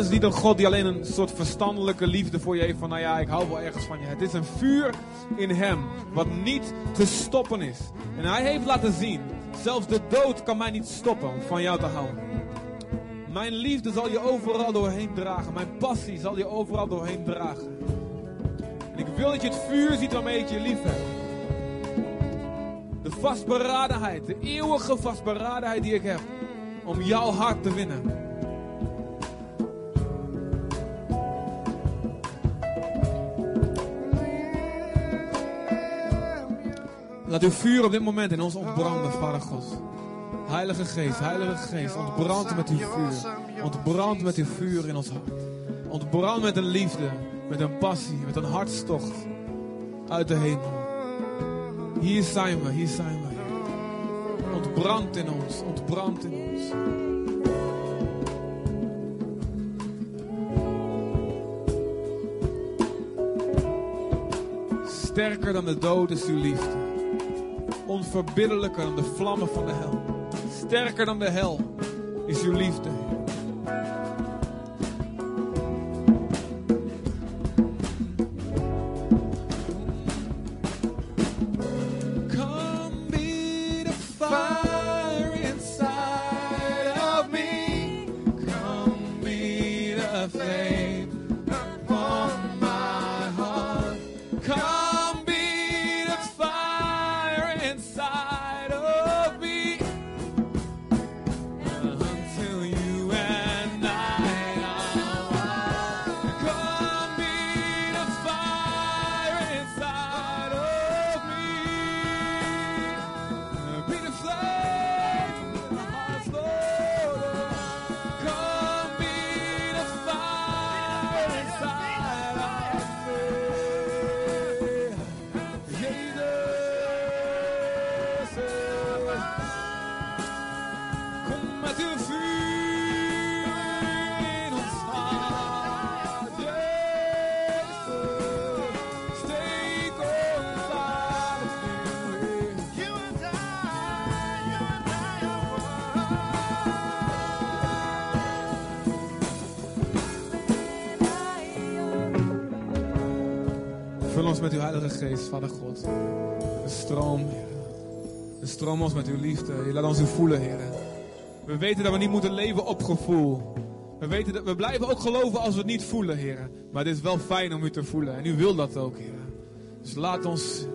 Is niet een God die alleen een soort verstandelijke liefde voor je heeft. Van nou ja, ik hou wel ergens van je. Het is een vuur in hem. Wat niet te stoppen is. En hij heeft laten zien. Zelfs de dood kan mij niet stoppen om van jou te houden. Mijn liefde zal je overal doorheen dragen. Mijn passie zal je overal doorheen dragen. En ik wil dat je het vuur ziet waarmee ik je lief heb. De vastberadenheid. De eeuwige vastberadenheid die ik heb. Om jouw hart te winnen. Laat uw vuur op dit moment in ons ontbranden, Vader God. Heilige Geest, Heilige Geest, ontbrand met uw vuur. Ontbrand met uw vuur in ons hart. Ontbrand met een liefde, met een passie, met een hartstocht uit de hemel. Hier zijn we, hier zijn we. Ontbrand in ons, ontbrand in ons. Sterker dan de dood is uw liefde onverbiddelijker dan de vlammen van de hel. Sterker dan de hel is uw liefde. Vul ons met uw Heilige Geest, Vader God. Een stroom, Heer. Stroom ons met uw liefde. Je laat ons u voelen, Heer. We weten dat we niet moeten leven op gevoel. We, weten dat, we blijven ook geloven als we het niet voelen, Heer. Maar het is wel fijn om u te voelen. En u wil dat ook, Heer. Dus laat ons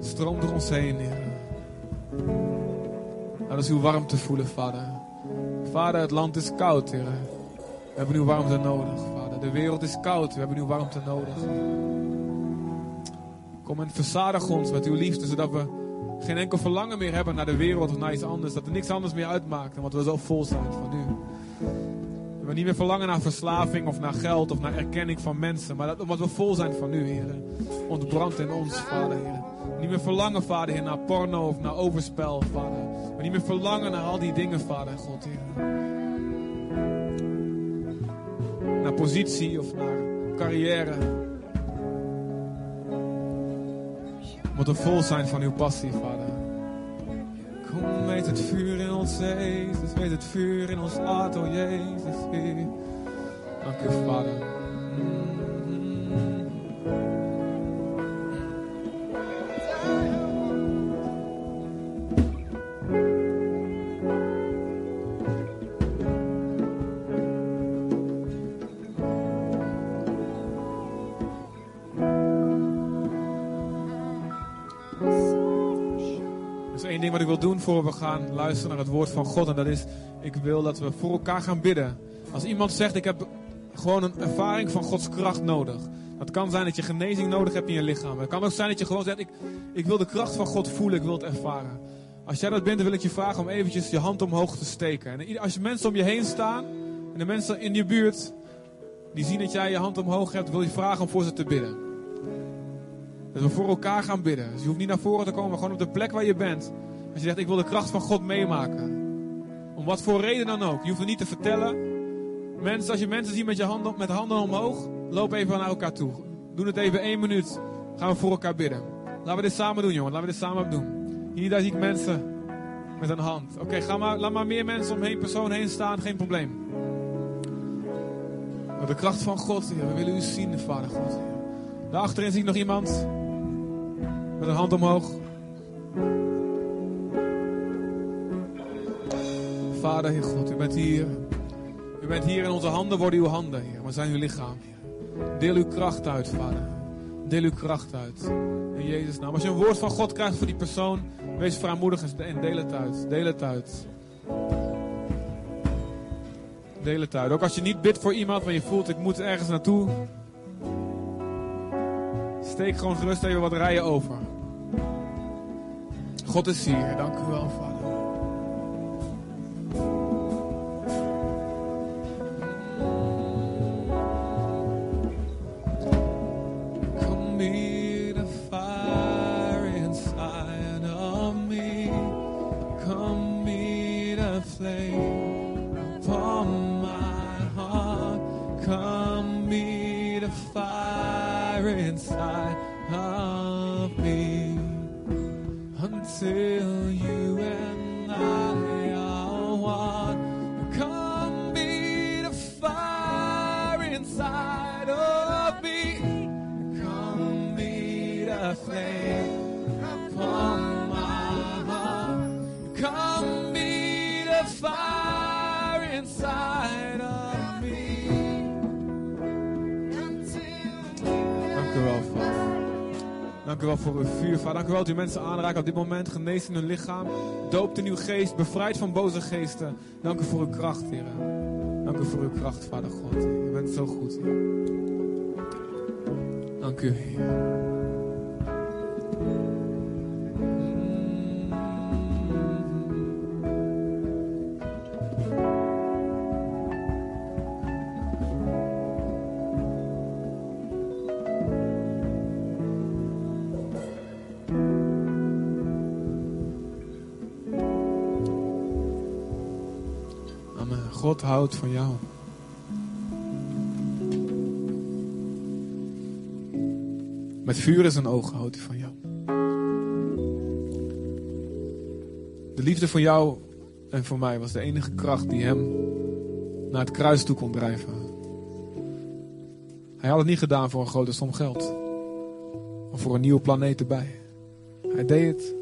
stroom door ons heen, Heer. Laat ons uw warmte voelen, Vader. Vader, het land is koud, Heer. We hebben uw warmte nodig, Vader. De wereld is koud. We hebben uw warmte nodig. Kom en verzadig ons met uw liefde, zodat we geen enkel verlangen meer hebben naar de wereld of naar iets anders. Dat er niks anders meer uitmaakt, omdat we zo vol zijn van u. We niet meer verlangen naar verslaving of naar geld of naar erkenning van mensen. Maar dat, omdat we vol zijn van u, Heer. Ontbrand in ons, Vader, Heer. Niet meer verlangen, Vader, Heer, naar porno of naar overspel, Vader. Maar niet meer verlangen naar al die dingen, Vader, God, Heer. Naar positie of naar carrière. We vol zijn van uw passie, Vader. Kom met het vuur in ons, Jezus. Met het vuur in ons hart, oh Jezus. Dank u, Vader. We gaan luisteren naar het woord van God. En dat is, ik wil dat we voor elkaar gaan bidden. Als iemand zegt, ik heb gewoon een ervaring van Gods kracht nodig. Het kan zijn dat je genezing nodig hebt in je lichaam. Het kan ook zijn dat je gewoon zegt, ik, ik wil de kracht van God voelen, ik wil het ervaren. Als jij dat bent, dan wil ik je vragen om eventjes je hand omhoog te steken. En als er mensen om je heen staan, en de mensen in je buurt, die zien dat jij je hand omhoog hebt, wil je vragen om voor ze te bidden. Dat we voor elkaar gaan bidden. Dus je hoeft niet naar voren te komen, maar gewoon op de plek waar je bent. Als je zegt, ik wil de kracht van God meemaken. Om wat voor reden dan ook. Je hoeft het niet te vertellen. Mensen, als je mensen ziet met, je handen, met handen omhoog, loop even naar elkaar toe. Doe het even één minuut. Gaan we voor elkaar bidden. Laten we dit samen doen, jongen. Laten we dit samen doen. Hier, daar zie ik mensen met een hand. Oké, ga maar, laat maar meer mensen om één persoon heen staan. Geen probleem. Door de kracht van God. We willen u zien, Vader God. Heer. Daarachterin zie ik nog iemand. Met een hand omhoog. Vader, Heer God, u bent hier. U bent hier in onze handen, worden uw handen, Heer. We zijn uw lichaam. Deel uw kracht uit, Vader. Deel uw kracht uit. In Jezus' naam. Als je een woord van God krijgt voor die persoon, wees vrijmoedig en deel het uit. Deel het uit. Deel het uit. Ook als je niet bidt voor iemand, maar je voelt ik moet ergens naartoe. Steek gewoon gerust even wat rijen over. God is hier. Dank u wel, Vader. Fire inside of me. Until Dank u wel voor uw vuur, Vader. Dank u wel dat u mensen aanraakt op dit moment. Geneest in hun lichaam. Doopt in uw geest. Bevrijdt van boze geesten. Dank u voor uw kracht, Heer. Dank u voor uw kracht, Vader God. U bent zo goed. Dank u, Heer. Houdt van jou. Met vuur in zijn ogen houdt hij van jou. De liefde voor jou en voor mij was de enige kracht die hem naar het kruis toe kon drijven. Hij had het niet gedaan voor een grote som geld. Of voor een nieuwe planeet erbij. Hij deed het.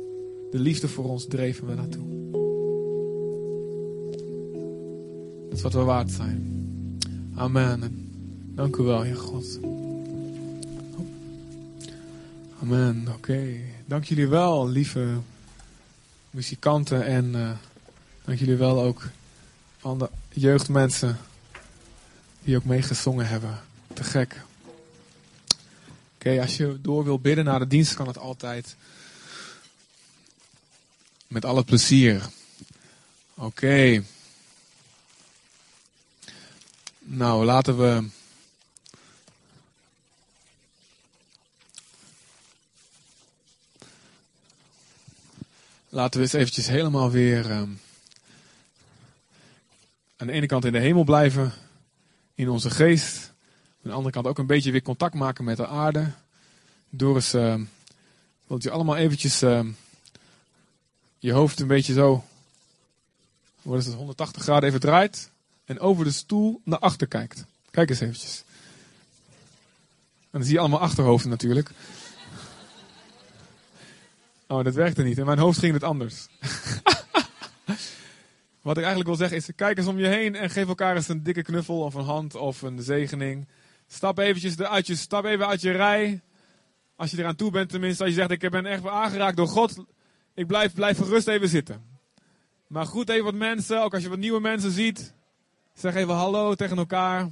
De liefde voor ons hem er naartoe. Dat is wat we waard zijn. Amen. En dank u wel, Heer God. Amen. Oké. Dank jullie wel, lieve muzikanten. En eh, dank jullie wel ook aan de jeugdmensen die ook meegezongen hebben. Te gek. Oké, als je door wil bidden naar de dienst, kan het altijd. Met alle plezier. Oké. Nou, laten we. Laten we eens eventjes helemaal weer. ehm, aan de ene kant in de hemel blijven, in onze geest. Aan de andere kant ook een beetje weer contact maken met de aarde. Door eens. ehm, wilt je allemaal eventjes. ehm, je hoofd een beetje zo. Wat is het, 180 graden even draait en over de stoel naar achter kijkt. Kijk eens eventjes. En dan zie je allemaal achterhoofden natuurlijk. Oh, dat werkte niet. In mijn hoofd ging het anders. Wat ik eigenlijk wil zeggen is, kijk eens om je heen en geef elkaar eens een dikke knuffel of een hand of een zegening. Stap eventjes stap even uit je rij. Als je eraan toe bent tenminste, als je zegt, ik ben echt aangeraakt door God. Ik blijf, blijf gerust even zitten. Maar goed even wat mensen, ook als je wat nieuwe mensen ziet. Zeg even hallo tegen elkaar.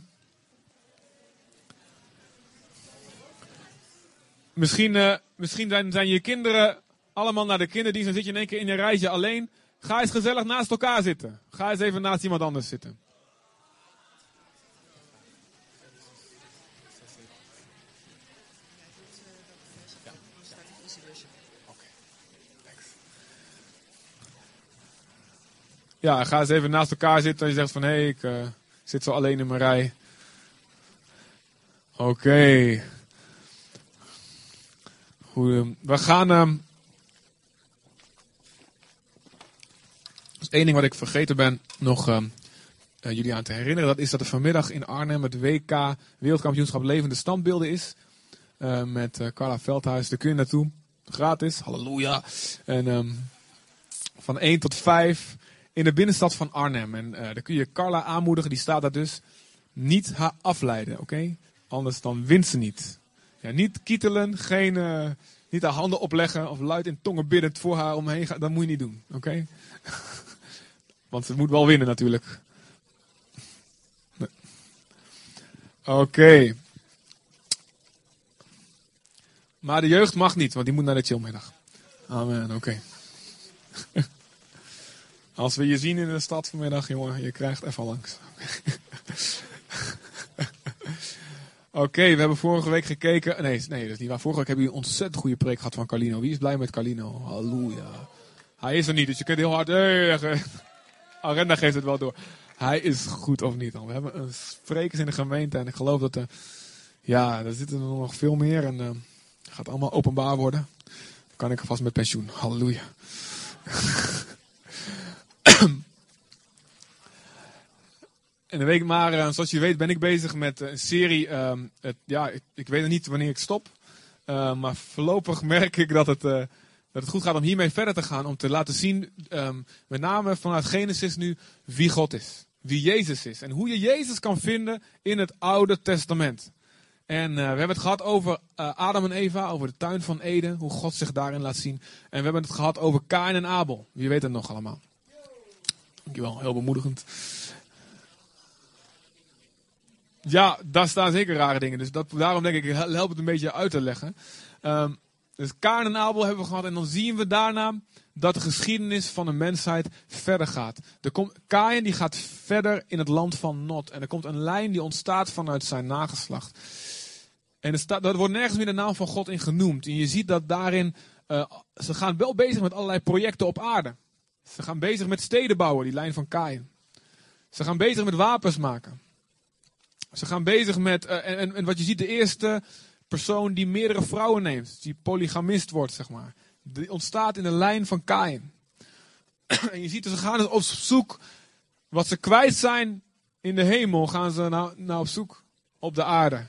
Misschien, eh, misschien zijn, zijn je kinderen allemaal naar de kinderdienst en zit je in één keer in een rijtje alleen. Ga eens gezellig naast elkaar zitten. Ga eens even naast iemand anders zitten. Ja, ga eens even naast elkaar zitten en je zegt van hé, hey, ik eh, zit zo alleen in mijn rij. Oké. Goed. We gaan. ehm is één ding wat ik vergeten ben nog ehm, eh, jullie aan te herinneren. Dat is dat er vanmiddag in Arnhem het WK Wereldkampioenschap Levende Standbeelden is. Eh, met Carla Veldhuis. Daar kun je naartoe. Gratis. Halleluja. En ehm, van 1 tot 5 in de binnenstad van Arnhem. En eh, daar kun je Carla aanmoedigen. Die staat daar dus. Niet haar afleiden, oké? Anders dan wint ze niet. Ja, niet kietelen, geen, eh, niet haar handen opleggen of luid in tongen biddend voor haar omheen gaan. Dat moet je niet doen, oké? Want ze moet wel winnen natuurlijk. Oké. Maar de jeugd mag niet, want die moet naar de chillmiddag. Amen, oké. Als we je zien in de stad vanmiddag, jongen, je krijgt even langs. Oké, we hebben vorige week gekeken. Nee, nee, dat is niet waar. Vorige week hebben jullie een ontzettend goede preek gehad van Carlino. Wie is blij met Carlino? Halleluja. Hij is er niet, dus je kunt heel hard. Hey, zeggen. Arenda geeft het wel door. Hij is goed of niet dan. We hebben een sprekers in de gemeente en ik geloof dat er. Ja, er zitten er nog veel meer en eh, het gaat allemaal openbaar worden. Dan kan ik vast met pensioen. Halleluja. En de week maar, eh, zoals je weet, ben ik bezig met eh, een serie. ehm, het, ja, ik, weet nog niet wanneer ik stop. Eh, maar voorlopig merk ik dat het, dat het goed gaat om hiermee verder te gaan. Om te laten zien, ehm, met name vanuit Genesis nu, wie God is. Wie Jezus is. En hoe je Jezus kan vinden in het Oude Testament. En we hebben het gehad over Adam en Eva, over de tuin van Eden. Hoe God zich daarin laat zien. En we hebben het gehad over Kain en Abel. Wie weet het nog allemaal. Dankjewel, heel bemoedigend. Ja, daar staan zeker rare dingen. Dus dat, daarom denk ik, help het een beetje uit te leggen. Ehm, dus Kain en Abel hebben we gehad. En dan zien we daarna dat de geschiedenis van de mensheid verder gaat. Er die gaat verder in het land van Nod. En er komt een lijn die ontstaat vanuit zijn nageslacht. En staat, er wordt nergens meer de naam van God in genoemd. En je ziet dat daarin, eh, ze gaan wel bezig met allerlei projecten op aarde. Ze gaan bezig met steden bouwen, die lijn van Kain. Ze gaan bezig met wapens maken. Ze gaan bezig met, eh, en, en, wat je ziet, de eerste persoon die meerdere vrouwen neemt, die polygamist wordt, zeg maar. Die ontstaat in de lijn van Kain. en je ziet, ze gaan op zoek, wat ze kwijt zijn in de hemel, gaan ze nou, nou op zoek op de aarde.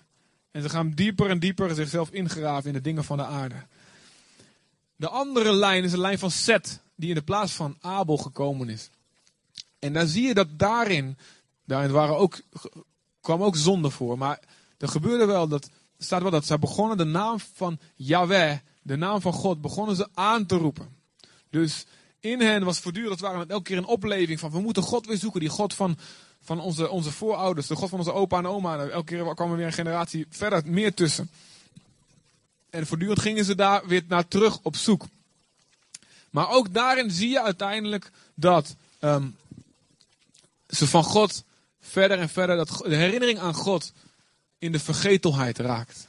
En ze gaan dieper en dieper zichzelf ingraven in de dingen van de aarde. De andere lijn is de lijn van Seth, die in de plaats van Abel gekomen is. En daar zie je dat daarin, daarin waren ook, kwam ook zonde voor. Maar er gebeurde wel dat, staat wel dat zij begonnen de naam van Yahweh, de naam van God, begonnen ze aan te roepen. Dus in hen was voortdurend, waren het elke keer een opleving van we moeten God weer zoeken. Die God van, van onze, onze voorouders, de God van onze opa en oma. En elke keer kwam er weer een generatie verder meer tussen. En voortdurend gingen ze daar weer naar terug op zoek. Maar ook daarin zie je uiteindelijk dat ehm, ze van God verder en verder, dat de herinnering aan God in de vergetelheid raakt.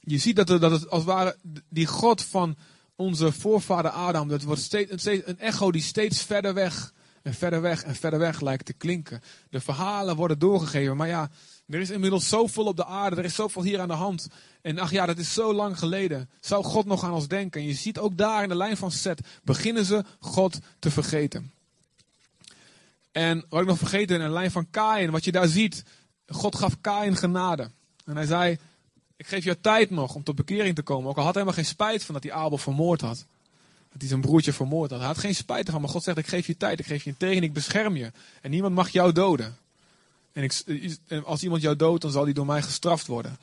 Je ziet dat, er, dat het als het ware die God van onze voorvader Adam, dat wordt steeds, een echo die steeds verder weg en verder weg en verder weg lijkt te klinken. De verhalen worden doorgegeven, maar ja, er is inmiddels zoveel op de aarde, er is zoveel hier aan de hand. En ach ja, dat is zo lang geleden. Zou God nog aan ons denken? En je ziet ook daar in de lijn van Seth, beginnen ze God te vergeten. En wat ik nog vergeten in de lijn van Kain, wat je daar ziet, God gaf Kain genade. En hij zei, ik geef je tijd nog om tot bekering te komen. Ook al had hij helemaal geen spijt van dat hij Abel vermoord had. Dat hij zijn broertje vermoord had. Hij had geen spijt ervan, maar God zegt, ik geef je tijd, ik geef je een tegen, ik bescherm je. En niemand mag jou doden. En ik, en als iemand jou doodt, dan zal die door mij gestraft worden.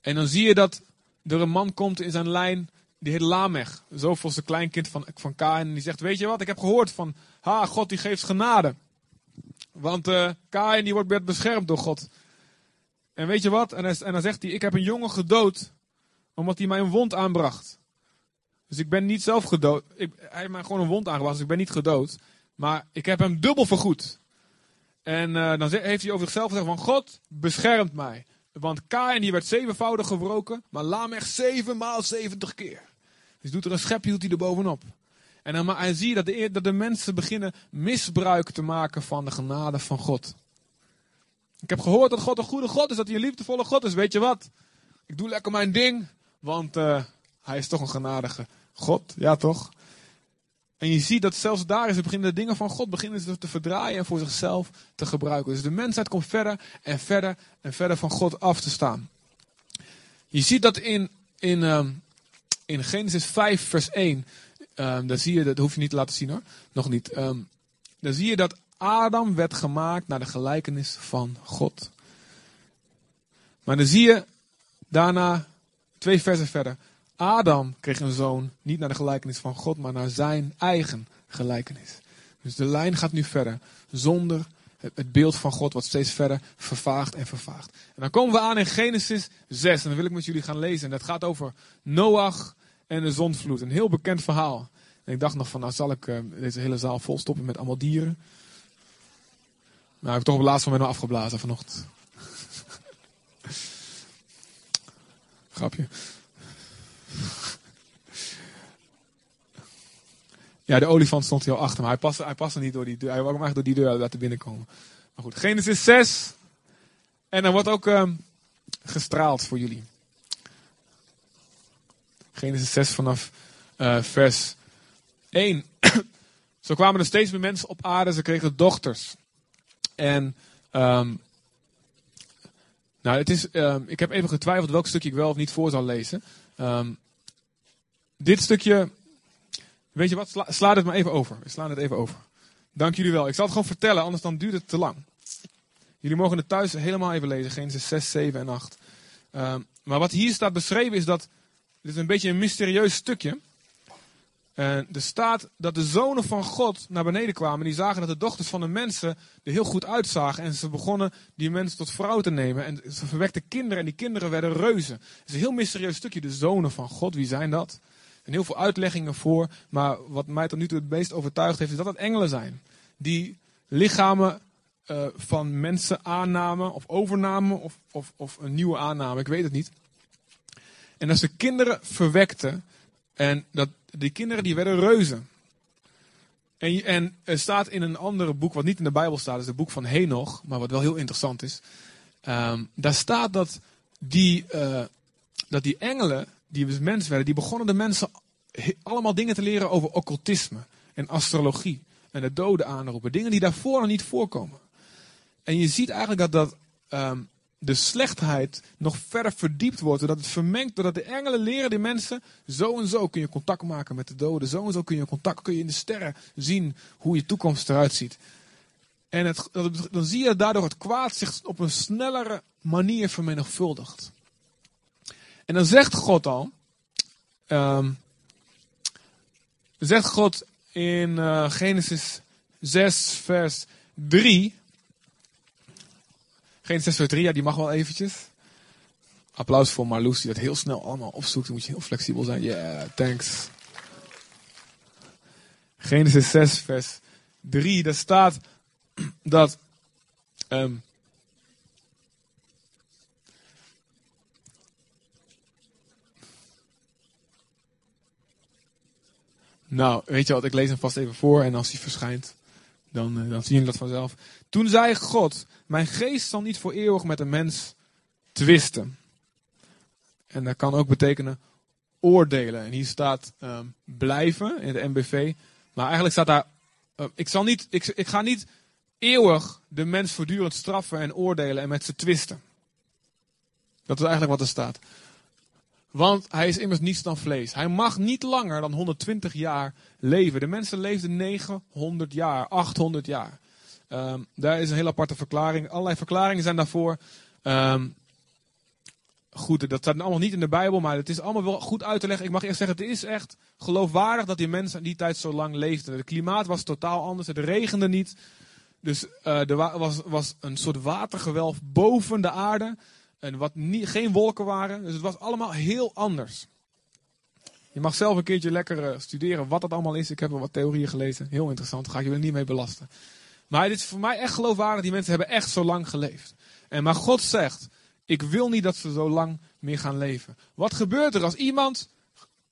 En dan zie je dat er een man komt in zijn lijn, die heet Lamech. Zoveelste kleinkind van, van Kain. En die zegt, weet je wat, ik heb gehoord van, ha, God die geeft genade. Want eh Kain die wordt beschermd door God. En weet je wat? En, en dan zegt hij, ik heb een jongen gedood, omdat hij mij een wond aanbracht. Dus ik ben niet zelf gedood. Ik, hij heeft mij gewoon een wond aangebracht, dus ik ben niet gedood. Maar ik heb hem dubbel vergoed. En eh, dan heeft hij over zichzelf gezegd van, God beschermt mij. Want Kain die werd zevenvoudig gebroken, maar Lamech zevenmaal zeventig keer. Dus doet er een schepje, doet hij er bovenop. En dan maar, zie je dat de, dat de mensen beginnen misbruik te maken van de genade van God. Ik heb gehoord dat God een goede God is, dat hij een liefdevolle God is. Weet je wat? Ik doe lekker mijn ding, want eh, hij is toch een genadige God. Ja, toch? En je ziet dat zelfs daar is beginnen de dingen van God beginnen ze te verdraaien en voor zichzelf te gebruiken. Dus de mensheid komt verder en verder en verder van God af te staan. Je ziet dat in, in, ehm, in Genesis 5, vers 1. ehm daar zie je, dat hoef je niet te laten zien hoor, nog niet. Ehm dan zie je dat Adam werd gemaakt naar de gelijkenis van God. Maar dan zie je daarna, twee versen verder, Adam kreeg een zoon niet naar de gelijkenis van God, maar naar zijn eigen gelijkenis. Dus de lijn gaat nu verder, zonder het, beeld van God wat steeds verder vervaagt en vervaagt. En dan komen we aan in Genesis 6, en dan wil ik met jullie gaan lezen. En dat gaat over Noach en de zondvloed. Een heel bekend verhaal. En ik dacht nog van, nou zal ik eh, deze hele zaal vol stoppen met allemaal dieren. Maar ik heb toch op het laatste moment afgeblazen vanochtend. Grapje. Ja, de olifant stond hier al achter, maar hij paste, hij paste niet door die deur. Hij wou hem eigenlijk door die deur laten binnenkomen. Maar goed, Genesis 6. En dan wordt ook ehm, gestraald voor jullie. Genesis 6 vanaf eh, vers 1. Zo kwamen er steeds meer mensen op aarde, ze kregen dochters. En ehm, nou, het is, ehm, ik heb even getwijfeld welk stukje ik wel of niet voor zal lezen. Ehm, dit stukje, weet je wat, sla, het maar even over. We slaan het even over. Dank jullie wel. Ik zal het gewoon vertellen, anders dan duurt het te lang. Jullie mogen het thuis helemaal even lezen, Genesis 6, 7 en 8. Ehm, maar wat hier staat beschreven is dat, dit is een beetje een mysterieus stukje. En er staat dat de zonen van God naar beneden kwamen. Die zagen dat de dochters van de mensen er heel goed uitzagen. En ze begonnen die mensen tot vrouw te nemen. En ze verwekten kinderen en die kinderen werden reuzen. Het is een heel mysterieus stukje. De zonen van God, wie zijn dat? En heel veel uitleggingen voor. Maar wat mij tot nu toe het meest overtuigd heeft, is dat het engelen zijn. Die lichamen eh, van mensen aannamen of overnamen of, of, of een nieuwe aanname. Ik weet het niet. En dat ze kinderen verwekten. En dat die kinderen die werden reuzen. En, en er staat in een ander boek, wat niet in de Bijbel staat, is het boek van Henoch, maar wat wel heel interessant is. Ehm, daar staat dat die, eh, dat die engelen, die dus mens werden, die begonnen de mensen allemaal dingen te leren over occultisme en astrologie. En de doden aanroepen. Dingen die daarvoor nog niet voorkomen. En je ziet eigenlijk dat, dat ehm, de slechtheid nog verder verdiept wordt. Doordat het vermengt, doordat de engelen leren die mensen. Zo en zo kun je contact maken met de doden. Zo en zo kun je contact, kun je in de sterren zien hoe je toekomst eruit ziet. En het, dan zie je daardoor het kwaad zich op een snellere manier vermenigvuldigt. En dan zegt God al. ehm, zegt God in eh, Genesis 6, vers 3. Genesis 6, vers 3, ja, die mag wel eventjes. Applaus voor Marloes, die dat heel snel allemaal opzoekt. Dan moet je heel flexibel zijn. Yeah, thanks. Genesis 6, vers 3, daar staat dat. ehm, nou, weet je wat, ik lees hem vast even voor en als hij verschijnt, dan, eh, dan zien jullie dat vanzelf. Toen zei God, mijn geest zal niet voor eeuwig met een mens twisten. En dat kan ook betekenen oordelen. En hier staat ehm, blijven in de MBV. Maar eigenlijk staat daar, eh, ik, zal niet, ik, ik ga niet eeuwig de mens voortdurend straffen en oordelen en met ze twisten. Dat is eigenlijk wat er staat. Want hij is immers niets dan vlees. Hij mag niet langer dan 120 jaar leven. De mensen leefden 900 jaar, 800 jaar. Ehm, daar is een hele aparte verklaring. Allerlei verklaringen zijn daarvoor. Ehm, goed, dat staat allemaal niet in de Bijbel, maar het is allemaal wel goed uit te leggen. Ik mag eerst zeggen, het is echt geloofwaardig dat die mensen in die tijd zo lang leefden. Het klimaat was totaal anders, het regende niet. Dus eh, er wa- was, was een soort watergewelf boven de aarde. En wat geen wolken waren. Dus het was allemaal heel anders. Je mag zelf een keertje lekker eh, studeren wat dat allemaal is. Ik heb wel wat theorieën gelezen. Heel interessant. Ga ik er niet mee belasten. Maar dit is voor mij echt geloofwaardig. Die mensen hebben echt zo lang geleefd. En maar God zegt, ik wil niet dat ze zo lang meer gaan leven. Wat gebeurt er als iemand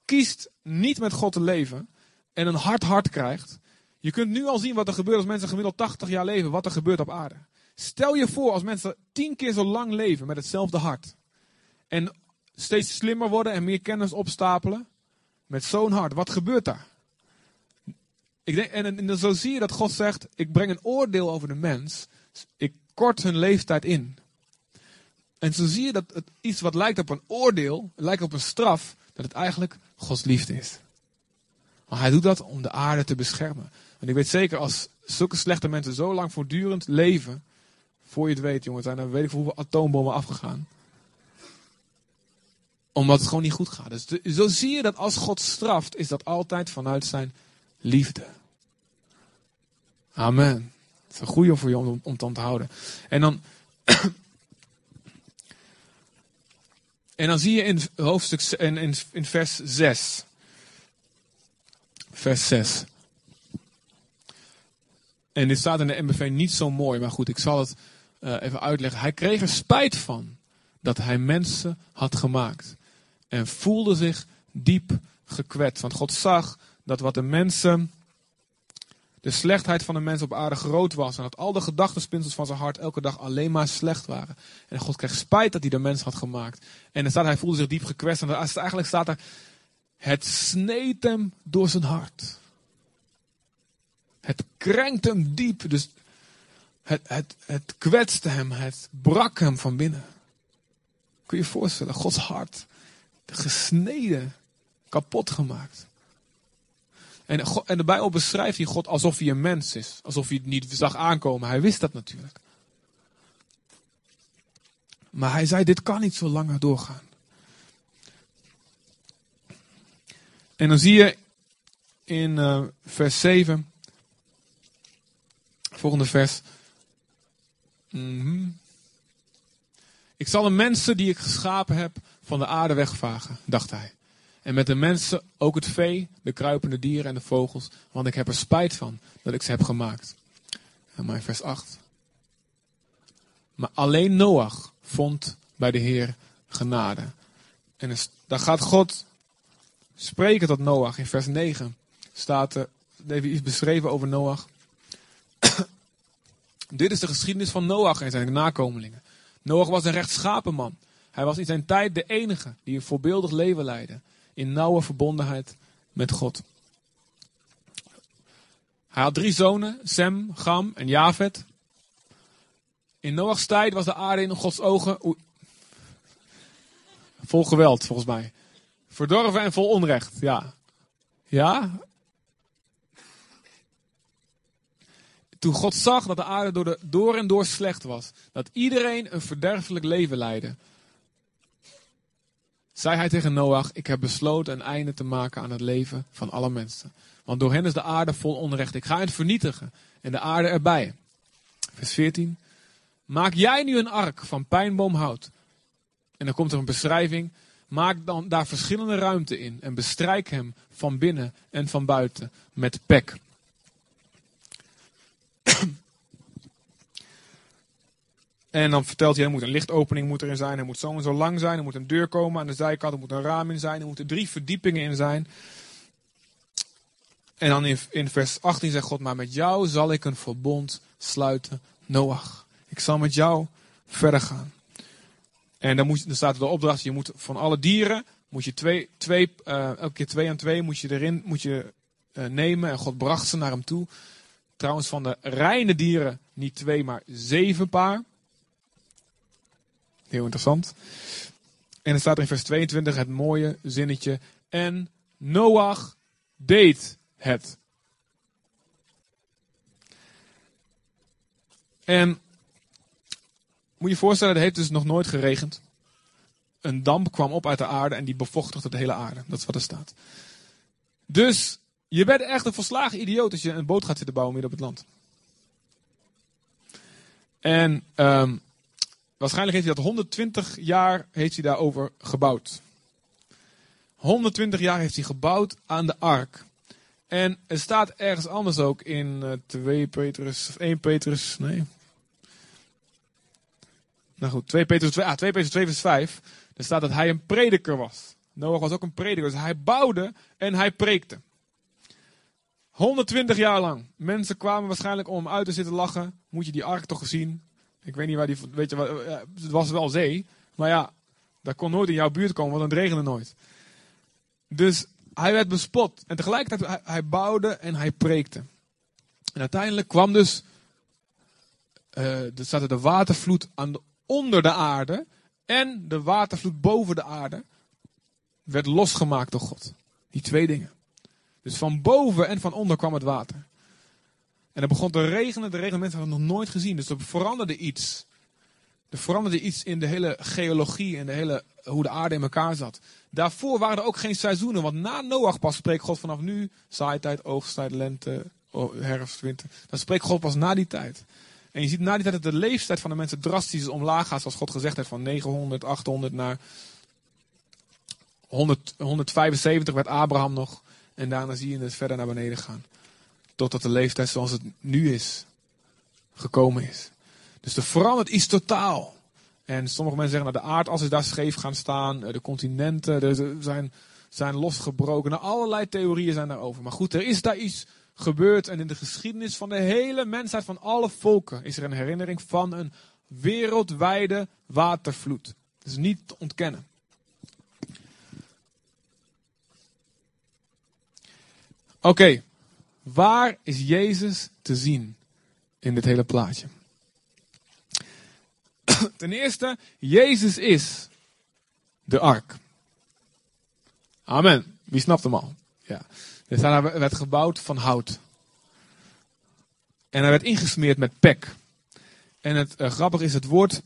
kiest niet met God te leven en een hard hart krijgt? Je kunt nu al zien wat er gebeurt als mensen gemiddeld 80 jaar leven, wat er gebeurt op aarde. Stel je voor als mensen tien keer zo lang leven met hetzelfde hart. En steeds slimmer worden en meer kennis opstapelen met zo'n hart. Wat gebeurt daar? Ik denk, en, en, zo zie je dat God zegt: Ik breng een oordeel over de mens. Ik kort hun leeftijd in. En zo zie je dat iets wat lijkt op een oordeel, lijkt op een straf, dat het eigenlijk Gods liefde is. Maar hij doet dat om de aarde te beschermen. En ik weet zeker, als zulke slechte mensen zo lang voortdurend leven, voor je het weet, jongens, zijn er weet ik hoeveel atoombommen afgegaan. Omdat het gewoon niet goed gaat. Dus zo zie je dat als God straft, is dat altijd vanuit zijn liefde. Amen. Het is een goede voor je om, om te onthouden. En dan, en dan zie je in hoofdstuk in, in, in vers 6. Vers 6. En dit staat in de MBV niet zo mooi, maar goed, ik zal het eh, even uitleggen. Hij kreeg er spijt van dat hij mensen had gemaakt. En voelde zich diep gekwetst. Want God zag dat wat de mensen, de slechtheid van de mensen op aarde groot was. En dat al de gedachtenspinsels van zijn hart elke dag alleen maar slecht waren. En God kreeg spijt dat hij de mens had gemaakt. En er staat, hij voelde zich diep gekwetst. En eigenlijk staat er, het sneed hem door zijn hart. Het krenkt hem diep. Dus het, het, het kwetste hem. Het brak hem van binnen. Kun je je voorstellen? Gods hart. Gesneden. Kapot gemaakt. En, en de Bijbel beschrijft hier God alsof hij een mens is. Alsof hij het niet zag aankomen. Hij wist dat natuurlijk. Maar hij zei, dit kan niet zo langer doorgaan. En dan zie je in eh, vers 7, volgende vers. Mhm. Ik zal de mensen die ik geschapen heb van de aarde wegvagen, dacht hij. En met de mensen ook het vee, de kruipende dieren en de vogels, want ik heb er spijt van dat ik ze heb gemaakt. En maar in vers 8. Maar alleen Noach vond bij de Heer genade. En daar gaat God spreken tot Noach. In vers 9 staat er even iets beschreven over Noach. Dit is de geschiedenis van Noach en zijn nakomelingen. Noach was een rechtschapen man. Hij was in zijn tijd de enige die een voorbeeldig leven leidde. In nauwe verbondenheid met God. Hij had drie zonen, Sem, Gam en Javet. In Noachs tijd was de aarde in Gods ogen vol geweld, volgens mij. Verdorven en vol onrecht, ja. Ja? Toen God zag dat de aarde door, de, door en door slecht was, dat iedereen een verderfelijk leven leidde, zei hij tegen Noach: Ik heb besloten een einde te maken aan het leven van alle mensen. Want door hen is de aarde vol onrecht. Ik ga het vernietigen en de aarde erbij. Vers 14. Maak jij nu een ark van pijnboomhout. En dan komt er een beschrijving. Maak dan daar verschillende ruimte in en bestrijk hem van binnen en van buiten met pek. En dan vertelt hij, er moet een lichtopening moet erin zijn, er moet zo en zo lang zijn, er moet een deur komen aan de zijkant, er moet een raam in zijn, er moeten drie verdiepingen in zijn. En dan in, in vers 18 zegt God, maar met jou zal ik een verbond sluiten, Noach. Ik zal met jou verder gaan. En dan, moet, dan staat er de opdracht, je moet van alle dieren, moet je twee, twee, eh, elke keer twee en twee moet je erin moet je, eh, nemen. En God bracht ze naar hem toe. Trouwens, van de reine dieren niet twee, maar zeven paar. Heel interessant. En er staat in vers 22 het mooie zinnetje. En Noach deed het. En moet je je voorstellen, het heeft dus nog nooit geregend. Een damp kwam op uit de aarde en die bevochtigde de hele aarde. Dat is wat er staat. Dus je bent echt een volslagen idioot als je een boot gaat zitten bouwen midden op het land. En ehm, waarschijnlijk heeft hij dat 120 jaar heeft hij daarover gebouwd. 120 jaar heeft hij gebouwd aan de ark. En er staat ergens anders ook in eh 2 Petrus, of 1 Petrus, nee. Nou goed, 2 Petrus 2, ah, 2 Petrus 2 vers 5. Er staat dat hij een prediker was. Noach was ook een prediker, dus hij bouwde en hij preekte. 120 jaar lang. Mensen kwamen waarschijnlijk om hem uit te zitten lachen. Moet je die ark toch gezien? Ik weet niet waar die, weet je, ja, het was wel zee. Maar ja, daar kon nooit in jouw buurt komen, want het regende nooit. Dus hij werd bespot. En tegelijkertijd, hij, hij bouwde en hij preekte. En uiteindelijk kwam dus, eh er er de watervloed aan de, onder de aarde en de watervloed boven de aarde werd losgemaakt door God. Die twee dingen. Dus van boven en van onder kwam het water. En er begon te regenen. De regen mensen hadden het nog nooit gezien. Dus er veranderde iets. Er veranderde iets in de hele geologie en de hele, hoe de aarde in elkaar zat. Daarvoor waren er ook geen seizoenen. Want na Noach pas spreekt God vanaf nu zaaitijd, oogsttijd, lente, herfst, winter. Dan spreekt God pas na die tijd. En je ziet na die tijd dat de leeftijd van de mensen drastisch omlaag gaat. Zoals God gezegd heeft van 900, 800 naar 100, 175 werd Abraham nog. En daarna zie je het verder naar beneden gaan. Totdat de leeftijd zoals het nu is, gekomen is. Dus er verandert iets totaal. En sommige mensen zeggen, nou, de aardas is daar scheef gaan staan. eh, De continenten zijn, zijn losgebroken. Nou, allerlei theorieën zijn daarover. Maar goed, er is daar iets gebeurd. En in de geschiedenis van de hele mensheid, van alle volken, is er een herinnering van een wereldwijde watervloed. Dat is niet te ontkennen. Oké, waar is Jezus te zien in dit hele plaatje? Ten eerste, Jezus is de ark. Amen. Wie snapt hem al? Ja. Dus hij werd gebouwd van hout. En hij werd ingesmeerd met pek. En het uh, grappige is het woord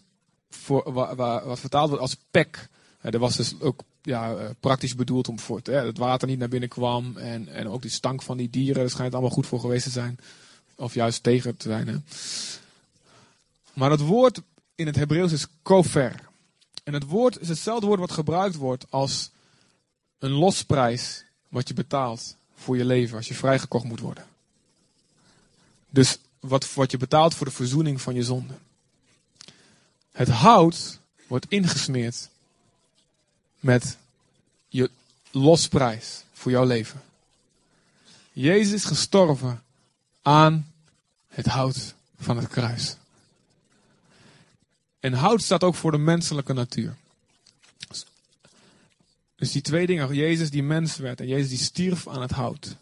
voor, wa, wa, wat vertaald wordt als pek. Uh, dat was dus ook ja, uh, praktisch bedoeld om voor het water niet naar binnen kwam. En, en ook die stank van die dieren, daar schijnt allemaal goed voor geweest te zijn. Of juist tegen te zijn. Hè. Maar dat woord in het Hebreeuws is kofer. En het woord is hetzelfde woord wat gebruikt wordt als een losprijs wat je betaalt voor je leven als je vrijgekocht moet worden. Dus wat, wat je betaalt voor de verzoening van je zonde. Het hout wordt ingesmeerd met je losprijs voor jouw leven. Jezus is gestorven aan het hout van het kruis. En hout staat ook voor de menselijke natuur. Dus die twee dingen, Jezus die mens werd en Jezus die stierf aan het hout.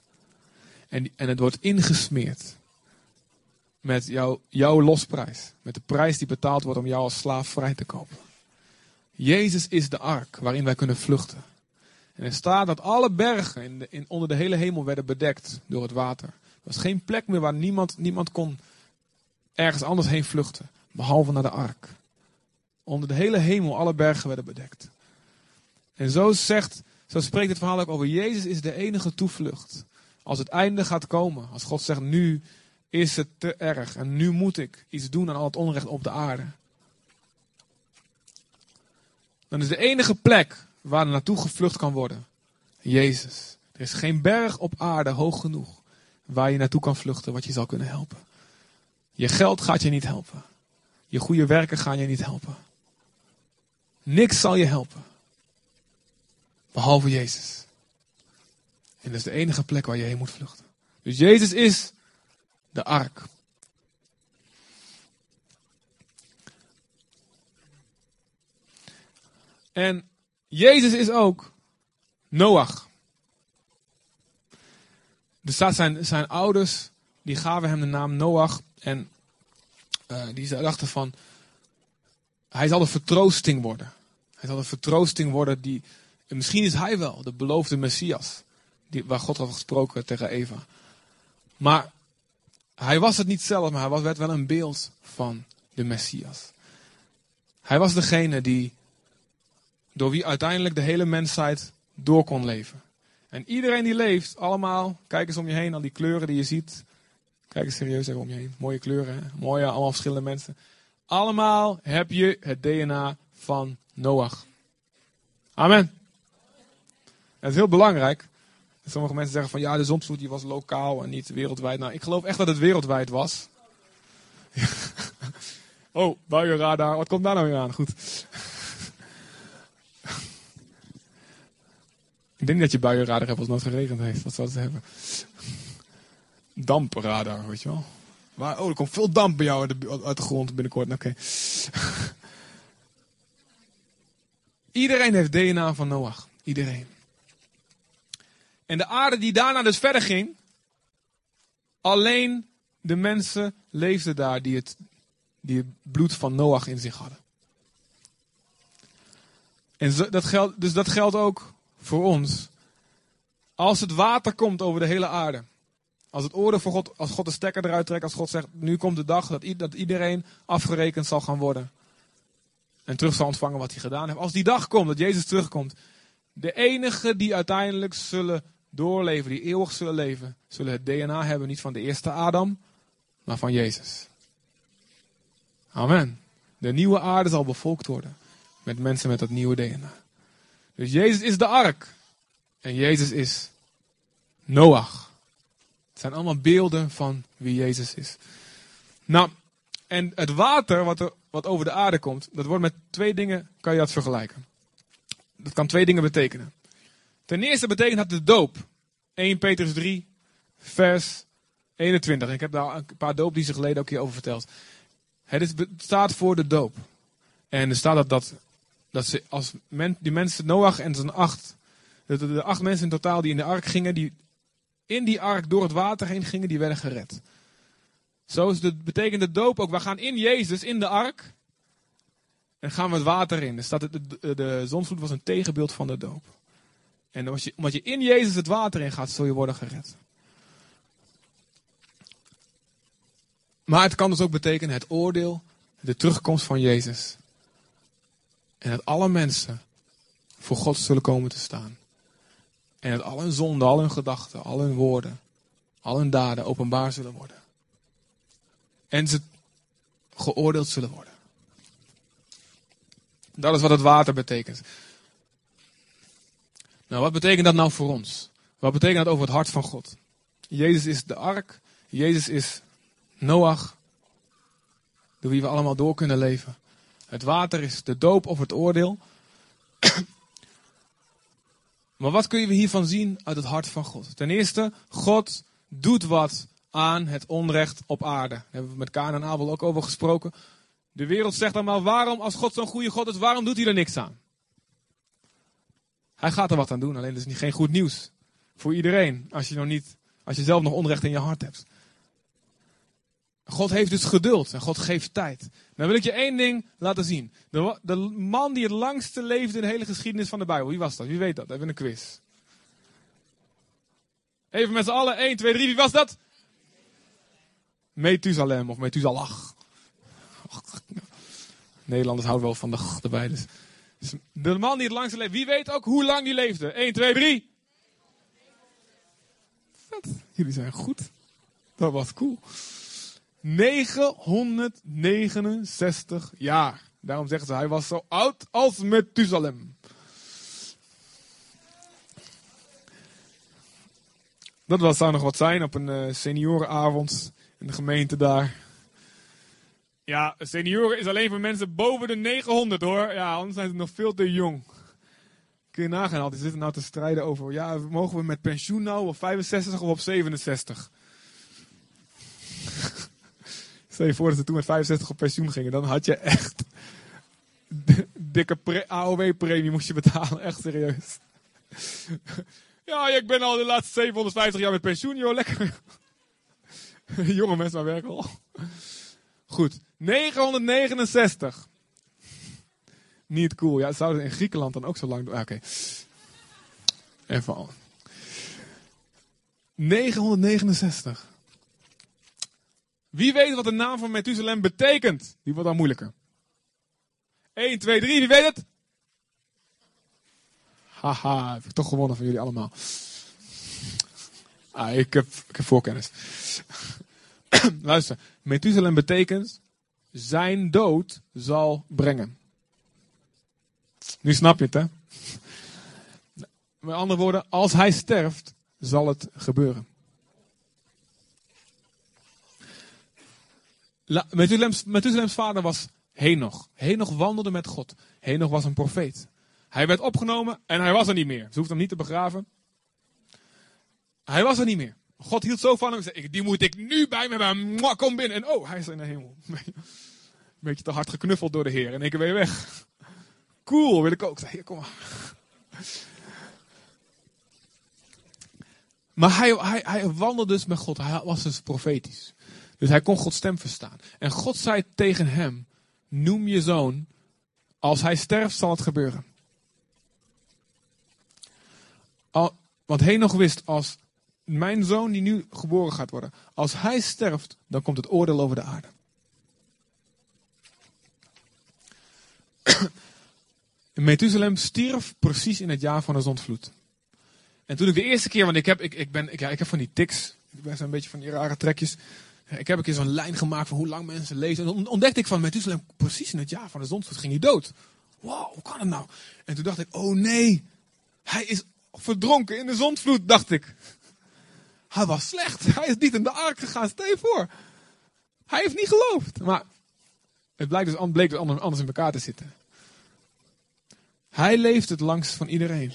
En, en het wordt ingesmeerd met jou, jouw losprijs. Met de prijs die betaald wordt om jou als slaaf vrij te kopen. Jezus is de ark waarin wij kunnen vluchten. En er staat dat alle bergen in de, in, onder de hele hemel werden bedekt door het water. Er was geen plek meer waar niemand, niemand kon ergens anders heen vluchten. Behalve naar de ark. Onder de hele hemel, alle bergen werden bedekt. En zo zegt, zo spreekt het verhaal ook over Jezus is de enige toevlucht. Als het einde gaat komen, als God zegt nu is het te erg en nu moet ik iets doen aan al het onrecht op de aarde. Dan is de enige plek waar er naartoe gevlucht kan worden Jezus. Er is geen berg op aarde hoog genoeg waar je naartoe kan vluchten wat je zal kunnen helpen. Je geld gaat je niet helpen. Je goede werken gaan je niet helpen. Niks zal je helpen. Behalve Jezus. En dat is de enige plek waar je heen moet vluchten. Dus Jezus is de ark. En Jezus is ook Noach. Er staat zijn, zijn ouders, die gaven hem de naam Noach. En uh, die dachten van, hij zal een vertroosting worden. Hij zal een vertroosting worden die, misschien is hij wel de beloofde Messias. Die, waar God had gesproken tegen Eva. Maar hij was het niet zelf, maar hij werd wel een beeld van de Messias. Hij was degene die, door wie uiteindelijk de hele mensheid door kon leven. En iedereen die leeft, allemaal, kijk eens om je heen, al die kleuren die je ziet. Kijk eens serieus even om je heen. Mooie kleuren, hè? mooie, allemaal verschillende mensen. Allemaal heb je het DNA van Noach. Amen. Het is heel belangrijk. Sommige mensen zeggen van ja, de zondvloed die was lokaal en niet wereldwijd. Nou, ik geloof echt dat het wereldwijd was. oh, buienradar. Wat komt daar nou weer aan? Goed. Ik denk dat je buienradar hebt als het nooit geregend heeft. Wat zou het hebben? Dampradar, weet je wel. Maar, oh, er komt veel damp bij jou uit de, grond binnenkort. Oké. Iedereen heeft DNA van Noach. Iedereen. En de aarde die daarna dus verder ging, alleen de mensen leefden daar die het, die het bloed van Noach in zich hadden. En dat geldt, dus dat geldt ook voor ons. Als het water komt over de hele aarde. Als het oordeel voor God, als God de stekker eruit trekt, als God zegt, nu komt de dag dat, iedereen afgerekend zal gaan worden. En terug zal ontvangen wat hij gedaan heeft. Als die dag komt, dat Jezus terugkomt. De enigen die uiteindelijk zullen doorleven, die eeuwig zullen leven, zullen het DNA hebben, niet van de eerste Adam, maar van Jezus. Amen. De nieuwe aarde zal bevolkt worden met mensen met dat nieuwe DNA. Dus Jezus is de ark. En Jezus is Noach. Het zijn allemaal beelden van wie Jezus is. Nou, en het water wat, er, wat over de aarde komt, dat wordt met twee dingen, kan je dat vergelijken. Dat kan twee dingen betekenen. Ten eerste betekent dat de doop. 1 Petrus 3, vers 21. Ik heb daar een paar doopdiesten geleden ook keer over verteld. Het is, het staat voor de doop. En er staat dat, dat, dat ze als die mensen, Noach en zijn acht, de, acht mensen in totaal die in de ark gingen, die in die ark door het water heen gingen, die werden gered. Zo is betekent de doop ook. We gaan in Jezus, in de ark. En gaan we het water in. Het, de, de, was een tegenbeeld van de doop. En omdat je in Jezus het water in gaat, zul je worden gered. Maar het kan dus ook betekenen het oordeel, de terugkomst van Jezus. En dat alle mensen voor God zullen komen te staan. En dat al hun zonden, al hun gedachten, al hun woorden, al hun daden openbaar zullen worden. En ze geoordeeld zullen worden. Dat is wat het water betekent. Nou, wat betekent dat nou voor ons? Wat betekent dat over het hart van God? Jezus is de ark. Jezus is Noach. Door wie we allemaal door kunnen leven. Het water is de doop of het oordeel. maar wat kun je hiervan zien uit het hart van God? Ten eerste, God doet wat aan het onrecht op aarde. Daar hebben we met Kaan en Abel ook over gesproken. De wereld zegt dan maar, waarom, als God zo'n goede God is, waarom doet hij er niks aan? Hij gaat er wat aan doen, alleen dat is niet, geen goed nieuws. Voor iedereen, als je, nog niet, als je zelf nog onrecht in je hart hebt. God heeft dus geduld en God geeft tijd. Dan wil ik je één ding laten zien. De, de man die het langste leefde in de hele geschiedenis van de Bijbel. Wie was dat? Wie weet dat? Even een quiz. Even met z'n allen. 1, 2, 3. Wie was dat? Methusalem of Methusalach. Nederlanders houden wel van de g. Dus. Dus De man die het langste leefde. Wie weet ook hoe lang die leefde? 1, 2, 3. Vet. Jullie zijn goed. Dat was cool. 969 jaar. Daarom zeggen ze, hij was zo oud als Methusalem. Dat was, zou nog wat zijn op een eh, seniorenavond in de gemeente daar. Ja, senioren is alleen voor mensen boven de 900 hoor. Ja, anders zijn ze nog veel te jong. Kun je nagaan, al die zitten nou te strijden over, ja, mogen we met pensioen nou op 65 of op 67? Stel je voor dat ze toen met 65 op pensioen gingen, dan had je echt dikke pre- AOW-premie moest je betalen, echt serieus. Ja, ik ben al de laatste 750 jaar met pensioen, joh, lekker. Jonge mensen, maar werken al. Goed, 969. Niet cool. Ja, zouden in Griekenland dan ook zo lang doen? Ah, Oké. Even al. 969. Wie weet wat de naam van Methuselem betekent? Die wordt dan moeilijker. 1, 2, 3. Wie weet het? Haha, heb ik toch gewonnen van jullie allemaal. Ah, ik heb, ik heb voorkennis. Luister, Methuselem betekent zijn dood zal brengen. Nu snap je het, hè? Met andere woorden, als hij sterft, zal het gebeuren. Methuselem's vader was Henoch. Henoch wandelde met God. Henoch was een profeet. Hij werd opgenomen en hij was er niet meer. Ze hoeft hem niet te begraven. Hij was er niet meer. God hield zo van hem. Zei, "Ik- die moet ik nu bij me hebben. Kom binnen. En oh, hij is in de hemel. Een beetje te hard geknuffeld door de Heer. En ik ben weer weg. Cool, wil ik ook. Kom maar. Maar hij, hij, hij wandelde dus met God. Hij was dus profetisch. Dus hij kon Gods stem verstaan. En God zei tegen hem: Noem je zoon. Als hij sterft, zal het gebeuren. Al, want Henoch wist: Als mijn zoon die nu geboren gaat worden, als hij sterft, dan komt het oordeel over de aarde. Methuselem stierf precies in het jaar van de zondvloed. En toen ik de eerste keer, want ik heb, ik, ik ben, ik, ja, ik heb van die tics, ik ben zo'n beetje van die rare trekjes. Ik heb een keer zo'n lijn gemaakt van hoe lang mensen leven. En ontdekte ik van Methuselem precies in het jaar van de zondvloed ging hij dood. Wow, hoe kan het nou? En toen dacht ik, oh nee, hij is verdronken in de zondvloed, dacht ik. Hij was slecht. Hij is niet in de ark gegaan. Stel je voor. Hij heeft niet geloofd. Maar het blijkt dus, bleek dus anders in elkaar te zitten. Hij leeft het langst van iedereen.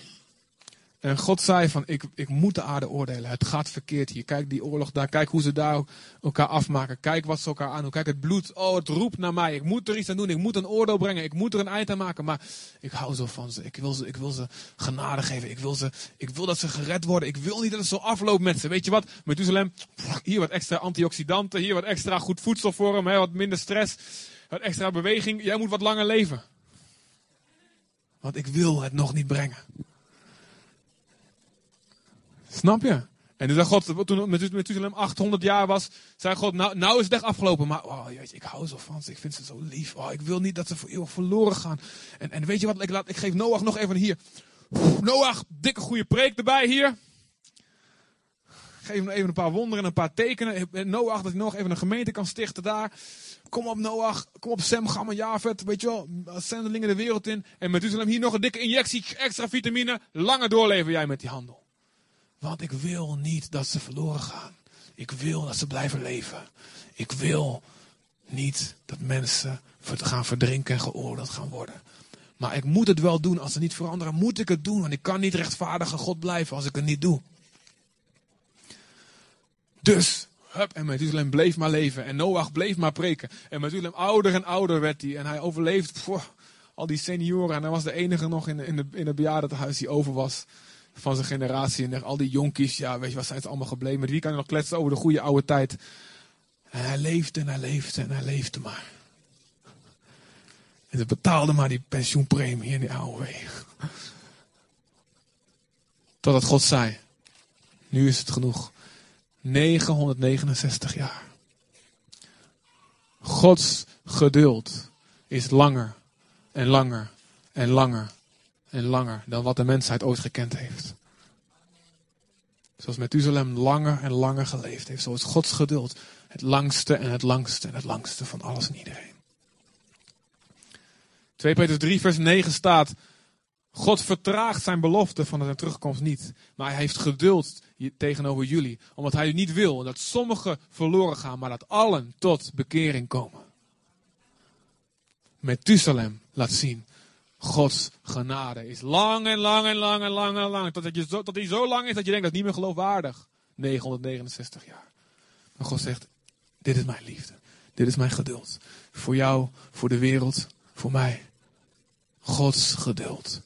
En God zei van, ik, ik moet de aarde oordelen. Het gaat verkeerd hier. Kijk die oorlog daar. Kijk hoe ze daar elkaar afmaken. Kijk wat ze elkaar aandoen. Kijk het bloed. Oh, het roept naar mij. Ik moet er iets aan doen. Ik moet een oordeel brengen. Ik moet er een eind aan maken. Maar ik hou zo van ze. Ik wil ze, ik wil ze genade geven. Ik wil, ze, ik wil dat ze gered worden. Ik wil niet dat het zo afloopt met ze. Weet je wat? Methuselem, hier wat extra antioxidanten. Hier wat extra goed voedsel voor hem. Hè, wat minder stress. Wat extra beweging. Jij moet wat langer leven. Want ik wil het nog niet brengen. Snap je? En toen zei God, toen Methuselem 800 jaar was, zei God, nou, nou is het echt afgelopen. Maar oh, jeetje, ik hou zo van ze, ik vind ze zo lief. Oh, ik wil niet dat ze voor eeuwig verloren gaan. En, en weet je wat, ik, laat, ik geef Noach nog even hier. Noach, dikke goede preek erbij hier. Geef hem even een paar wonderen en een paar tekenen. Noach, dat hij nog even een gemeente kan stichten daar. Kom op Noach, kom op Sem, Gam en weet je wel, zendelingen de wereld in. En Methuselem hier nog een dikke injectie, extra vitamine. Langer doorleven jij met die handel. Want ik wil niet dat ze verloren gaan. Ik wil dat ze blijven leven. Ik wil niet dat mensen gaan verdrinken en geoordeeld gaan worden. Maar ik moet het wel doen. Als ze niet veranderen, moet ik het doen. Want ik kan niet rechtvaardig aan God blijven als ik het niet doe. Dus, hup, en Methuselem bleef maar leven. En Noach bleef maar preken. En Methuselem ouder en ouder werd hij. En hij overleefde voor al die senioren. En hij was de enige nog in, in, de, in het bejaardentehuis die over was van zijn generatie. En al die jonkies, ja, weet je, wat zijn ze allemaal gebleven? Wie kan nog kletsen over de goede oude tijd? En hij leefde en hij leefde en hij leefde maar. En ze betaalde maar die pensioenpremie in die AOW. Totdat God zei, nu is het genoeg. 969 jaar. Gods geduld is langer en langer en langer en langer dan wat de mensheid ooit gekend heeft. Zoals Methuselem langer en langer geleefd heeft, zo is Gods geduld het langste en het langste en het langste van alles en iedereen. 2 Petrus 3 vers 9 staat, God vertraagt zijn belofte van zijn terugkomst niet, maar hij heeft geduld tegenover jullie, omdat hij niet wil dat sommigen verloren gaan, maar dat allen tot bekering komen. Methuselem laat zien Gods genade is lang en lang en lang en lang en lang. Totdat, je zo, tot die zo lang is dat je denkt dat is niet meer geloofwaardig. 969 jaar. Maar God zegt, dit is mijn liefde. Dit is mijn geduld. Voor jou, voor de wereld, voor mij. Gods geduld.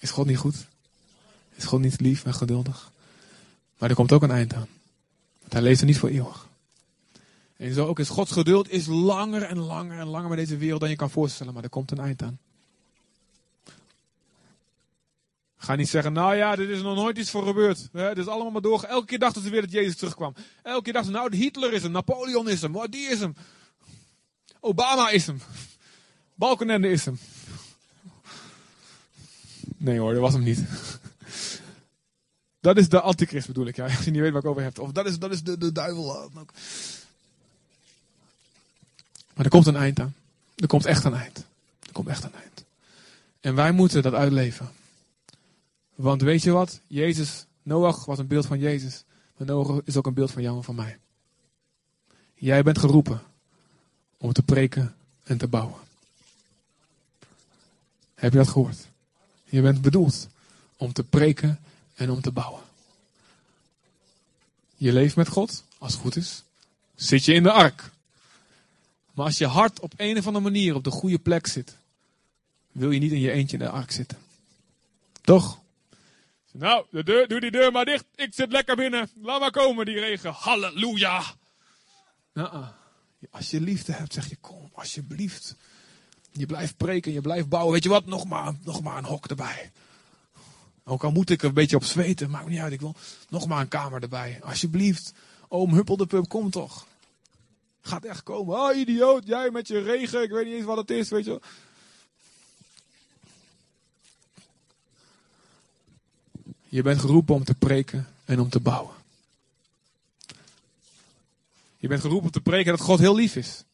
Is God niet goed? Is God niet lief en geduldig? Maar er komt ook een eind aan. Want hij leeft er niet voor eeuwig. En zo ook is Gods geduld is langer en langer en langer met deze wereld dan je kan voorstellen. Maar er komt een eind aan. Ga niet zeggen, nou ja, dit is nog nooit iets voor gebeurd. Dit is allemaal maar door. Elke keer dachten ze weer dat Jezus terugkwam. Elke keer dachten ze, nou, Hitler is hem, Napoleon is hem, die is hem. Obama is hem. Balkenende is hem. Nee hoor, dat was hem niet. Dat is de antichrist bedoel ik, ja. Als je niet weet waar ik over heb. Of dat is, dat is de, de duivel. Maar er komt een eind aan. Er komt echt een eind. Er komt echt een eind. En wij moeten dat uitleven. Want weet je wat? Jezus, Noach was een beeld van Jezus. Maar Noach is ook een beeld van jou en van mij. Jij bent geroepen om te preken en te bouwen. Heb je dat gehoord? Je bent bedoeld om te preken en om te bouwen. Je leeft met God, als het goed is. Zit je in de ark. Maar als je hart op een of andere manier op de goede plek zit, wil je niet in je eentje in de ark zitten. Toch? Nou, de deur, doe die deur maar dicht. Ik zit lekker binnen. Laat maar komen, die regen. Halleluja. Nou, als je liefde hebt, zeg je, kom, alsjeblieft. Je blijft preken, je blijft bouwen. Weet je wat, nog maar, nog maar een hok erbij. Ook al moet ik er een beetje op zweten, maakt niet uit. Ik wil nog maar een kamer erbij. Alsjeblieft. Oom Huppel de kom toch. Gaat echt komen. Oh, idioot, jij met je regen. Ik weet niet eens wat het is, weet je wel. Je bent geroepen om te preken en om te bouwen. Je bent geroepen om te preken dat God heel lief is.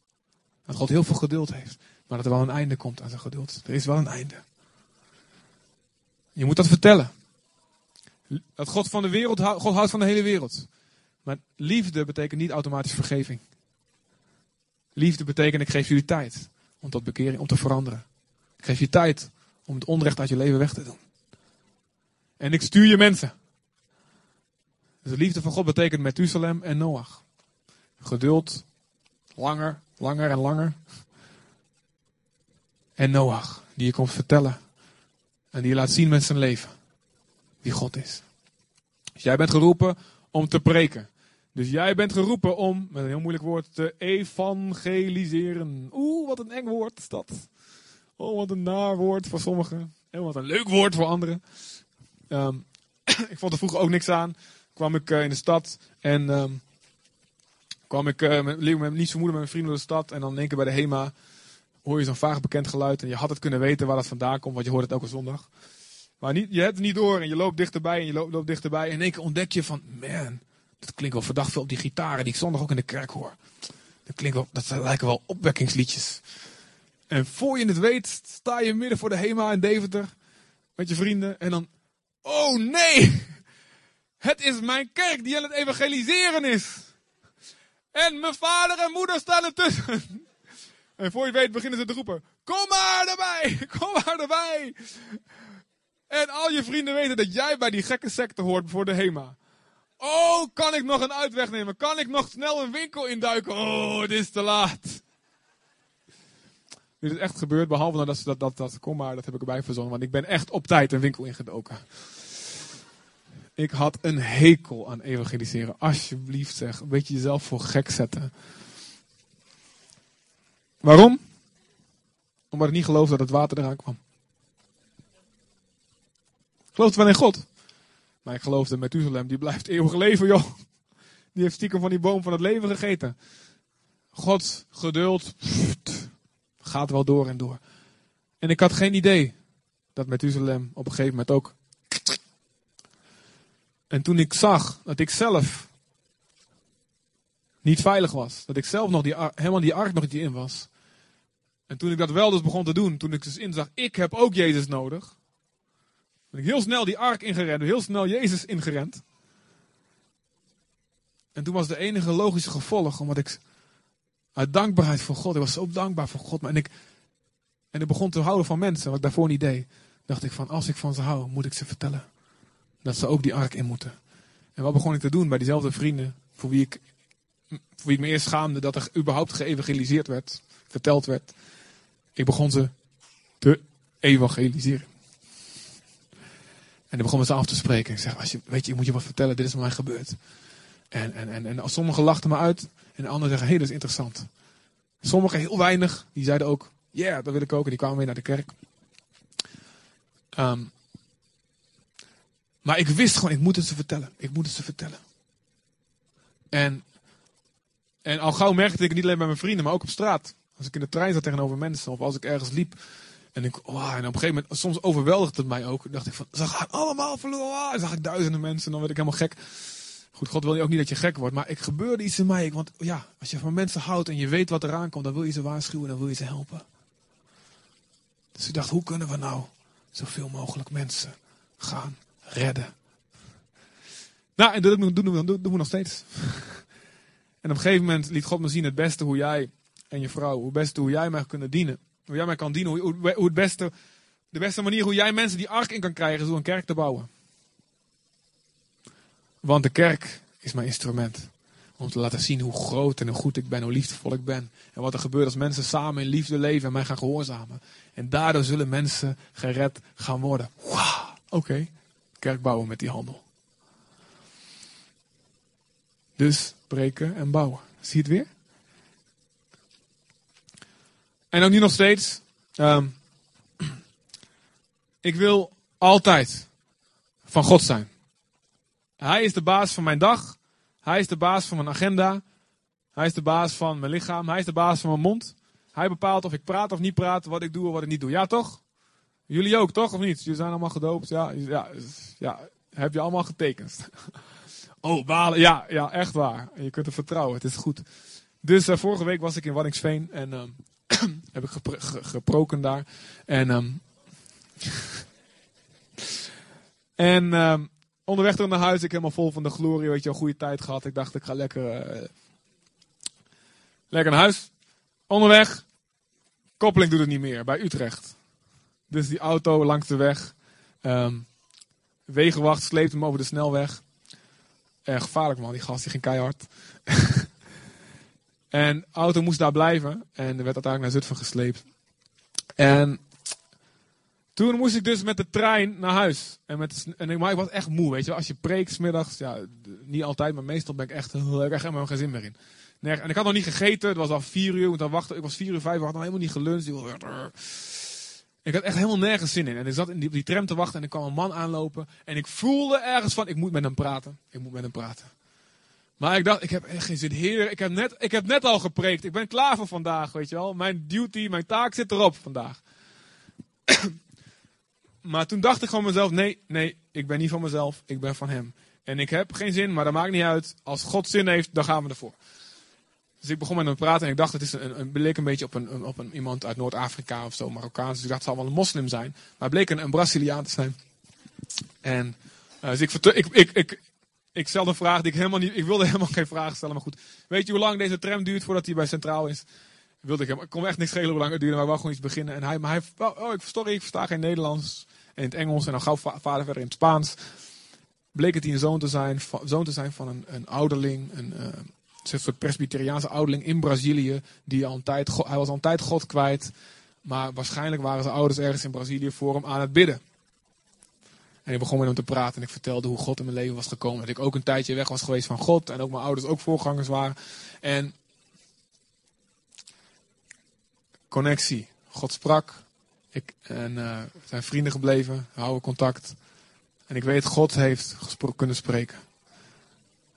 Dat God heel veel geduld heeft. Maar dat er wel een einde komt aan zijn geduld. Er is wel een einde. Je moet dat vertellen. Dat God van de wereld houdt, God houdt van de hele wereld. Maar liefde betekent niet automatisch vergeving. Liefde betekent ik geef jullie tijd om tot bekering, om te veranderen. Ik geef je tijd om het onrecht uit je leven weg te doen. En ik stuur je mensen. Dus de liefde van God betekent Methuselem en Noach. Geduld, langer, langer en langer. En Noach, die je komt vertellen. En die je laat zien met zijn leven. Wie God is. Dus jij bent geroepen om te preken. Dus jij bent geroepen om, met een heel moeilijk woord, te evangeliseren. Oeh, wat een eng woord is dat. Oh, wat een naar woord voor sommigen. En wat een leuk woord voor anderen. Ehm, ik vond er vroeger ook niks aan. Kwam ik eh, in de stad en ehm, kwam ik uh, met, met niet zo moeder met mijn vrienden door de stad. En dan in één keer bij de HEMA hoor je zo'n vaag bekend geluid. En je had het kunnen weten waar dat vandaan komt, want je hoort het elke zondag. Maar niet, je hebt het niet door en je loopt dichterbij en je loopt, loopt dichterbij. En in één keer ontdek je van, man, dat klinkt wel verdacht veel op die gitaren die ik zondag ook in de kerk hoor. Dat, klinkt wel, dat lijken wel opwekkingsliedjes. En voor je het weet, sta je midden voor de HEMA in Deventer met je vrienden. En dan, oh nee, het is mijn kerk die aan het evangeliseren is. En mijn vader en moeder staan ertussen. En voor je weet beginnen ze te roepen, kom maar erbij, kom maar erbij. En al je vrienden weten dat jij bij die gekke secte hoort voor de HEMA. Oh, kan ik nog een uitweg nemen? Kan ik nog snel een winkel induiken? Oh, het is te laat. Dit is echt gebeurd, behalve nou dat ze dat, dat, dat, kom maar, dat heb ik erbij verzonnen. Want ik ben echt op tijd een winkel ingedoken. Ik had een hekel aan evangeliseren. Alsjeblieft zeg, een beetje jezelf voor gek zetten. Waarom? Omdat ik niet geloofde dat het water eraan kwam. Ik geloofde wel in God. Maar ik geloofde Methuselem, die blijft eeuwig leven, joh. Die heeft stiekem van die boom van het leven gegeten. God, geduld, gaat wel door en door. En ik had geen idee dat Methuselem op een gegeven moment ook. En toen ik zag dat ik zelf niet veilig was, dat ik zelf nog die, helemaal die ark nog niet in was. En toen ik dat wel dus begon te doen, toen ik dus inzag, ik heb ook Jezus nodig. Ik heel snel die ark ingerend, heel snel Jezus ingerend. En toen was de enige logische gevolg, omdat ik uit dankbaarheid voor God, ik was zo dankbaar voor God, maar en ik, en ik begon te houden van mensen, wat ik daarvoor niet deed. Dacht ik van, als ik van ze hou, moet ik ze vertellen. Dat ze ook die ark in moeten. En wat begon ik te doen bij diezelfde vrienden, voor wie ik, voor wie ik me eerst schaamde dat er überhaupt geëvangeliseerd werd, verteld werd. Ik begon ze te evangeliseren. En ik begon met ze af te spreken. Ik zeg, als je, weet je, ik moet je wat vertellen, dit is mij gebeurd. En, en, en, en sommigen lachten me uit en de anderen zeggen, hé, hey, dat is interessant. Sommigen heel weinig, die zeiden ook, ja, dat wil ik ook. En die kwamen weer naar de kerk. Ehm, maar ik wist gewoon, ik moet het ze vertellen. Ik moet het ze vertellen. En, en al gauw merkte ik niet alleen bij mijn vrienden, maar ook op straat. Als ik in de trein zat tegenover mensen of als ik ergens liep. En, ik, en op een gegeven moment, soms overweldigde het mij ook. dacht ik van, ze gaan allemaal verloren. En zag ik duizenden mensen en dan werd ik helemaal gek. Goed, God wil je ook niet dat je gek wordt. Maar ik gebeurde iets in mij. Want ja, als je van mensen houdt en je weet wat eraan komt, dan wil je ze waarschuwen, dan wil je ze helpen. Dus ik dacht, hoe kunnen we nou zoveel mogelijk mensen gaan redden? Nou, en dat doen, doen, doen, doen we nog steeds. En op een gegeven moment liet God me zien het beste hoe jij en je vrouw, hoe beste hoe jij mij kunnen dienen. Hoe jij mij kan dienen, hoe, hoe, het beste, de beste manier hoe jij mensen die ark in kan krijgen, is door een kerk te bouwen. Want de kerk is mijn instrument. Om te laten zien hoe groot en hoe goed ik ben, hoe liefdevol ik ben. En wat er gebeurt als mensen samen in liefde leven en mij gaan gehoorzamen. En daardoor zullen mensen gered gaan worden. Oké. kerk bouwen met die handel. Dus breken en bouwen. Zie je het weer? En ook nu nog steeds. ehm, ik wil altijd van God zijn. Hij is de baas van mijn dag. Hij is de baas van mijn agenda. Hij is de baas van mijn lichaam. Hij is de baas van mijn mond. Hij bepaalt of ik praat of niet praat, wat ik doe of wat ik niet doe. Ja, toch? Jullie ook, toch? Of niet? Jullie zijn allemaal gedoopt. Ja, ja, ja. heb je allemaal getekend. Oh, balen. Ja, ja, echt waar. Je kunt er vertrouwen. Het is goed. Dus eh, vorige week was ik in Waddinxveen en ehm, heb ik gepro- ge- geproken daar. En, ehm, en ehm, onderweg terug naar huis, ik helemaal vol van de glorie, weet je, een goede tijd gehad. Ik dacht, ik ga lekker, eh, lekker naar huis. Onderweg, koppeling doet het niet meer, bij Utrecht. Dus die auto langs de weg, ehm, wegenwacht sleept hem over de snelweg. Erg gevaarlijk man, die gast die ging keihard. en de auto moest daar blijven en er werd uiteindelijk naar Zutphen gesleept. En toen moest ik dus met de trein naar huis. En, met ik, maar ik was echt moe, weet je. Als je preekt, smiddags, ja, niet altijd, maar meestal ben ik echt, heel erg helemaal geen zin meer in. Nerg- en ik had nog niet gegeten, het was al vier uur, ik dan wachten. Ik was vier uur, vijf uur, had nog helemaal niet geluncht. Ik Ik had echt helemaal nergens zin in. En ik zat in die, op die tram te wachten en er kwam een man aanlopen. En ik voelde ergens van, ik moet met hem praten. Ik moet met hem praten. Maar ik dacht, ik heb echt geen zin. Heer, ik heb, net, ik heb net al gepreekt. Ik ben klaar voor vandaag, weet je wel. Mijn duty, mijn taak zit erop vandaag. maar toen dacht ik gewoon mezelf, nee, nee, ik ben niet van mezelf. Ik ben van hem. En ik heb geen zin, maar dat maakt niet uit. Als God zin heeft, dan gaan we ervoor. Dus ik begon met hem te praten en ik dacht, het is een, een, bleek een beetje op, een, op een, iemand uit Noord-Afrika of zo, Marokkaans. Dus ik dacht, het zal wel een moslim zijn. Maar het bleek een, een Braziliaan te zijn. En eh, dus ik, ik, ik, ik, ik stelde een vraag die ik helemaal niet, ik wilde helemaal geen vraag stellen, maar goed. Weet je hoe lang deze tram duurt voordat hij bij Centraal is? Wilde ik hem, ik kon echt niks schelen hoe het duurde, maar ik wou gewoon iets beginnen. En hij, maar hij, oh, ik, sorry, ik versta geen Nederlands en in het Engels en dan gauw va- vader verder in het Spaans. Bleek het hij een zoon te zijn, zoon te zijn van een, een ouderling, een, eh, een soort presbyteriaanse ouderling in Brazilië. Die al een tijd, hij was al een tijd God kwijt. Maar waarschijnlijk waren zijn ouders ergens in Brazilië voor hem aan het bidden. En ik begon met hem te praten en ik vertelde hoe God in mijn leven was gekomen. Dat ik ook een tijdje weg was geweest van God. En ook mijn ouders ook voorgangers waren. En connectie. God sprak. Ik, en eh, zijn vrienden gebleven. Houden contact. En ik weet, God heeft gespro- kunnen spreken.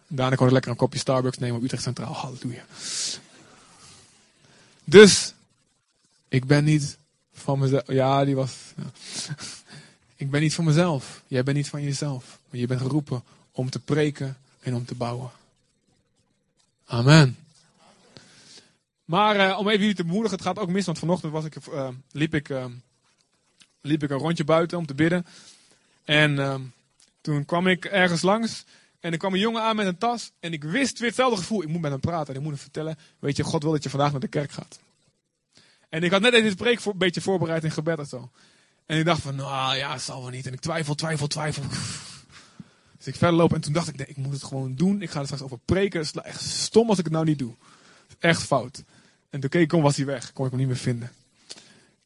Daarna kon ik lekker een kopje Starbucks nemen op Utrecht Centraal. Halleluja. Dus, ik ben niet van mezelf. Ja, die was. ja. Ik ben niet van mezelf. Jij bent niet van jezelf. Maar je bent geroepen om te preken en om te bouwen. Amen. Maar eh, om even jullie te bemoedigen, het gaat ook mis. Want vanochtend was ik, eh, liep, ik, eh, liep ik een rondje buiten om te bidden. En ehm, toen kwam ik ergens langs. En er kwam een jongen aan met een tas. En ik wist weer hetzelfde gevoel. Ik moet met hem praten. En ik moet hem vertellen. Weet je, God wil dat je vandaag naar de kerk gaat. En ik had net deze preek voor, een beetje voorbereid in gebed en zo. En ik dacht van, nou ja, het zal wel niet. En ik twijfel, twijfel, twijfel. Dus ik verder loop en toen dacht ik, nee, ik moet het gewoon doen. Ik ga er straks over preken. Echt stom als ik het nou niet doe. Echt fout. En toen keek ik om, was hij weg. Kon ik hem niet meer vinden.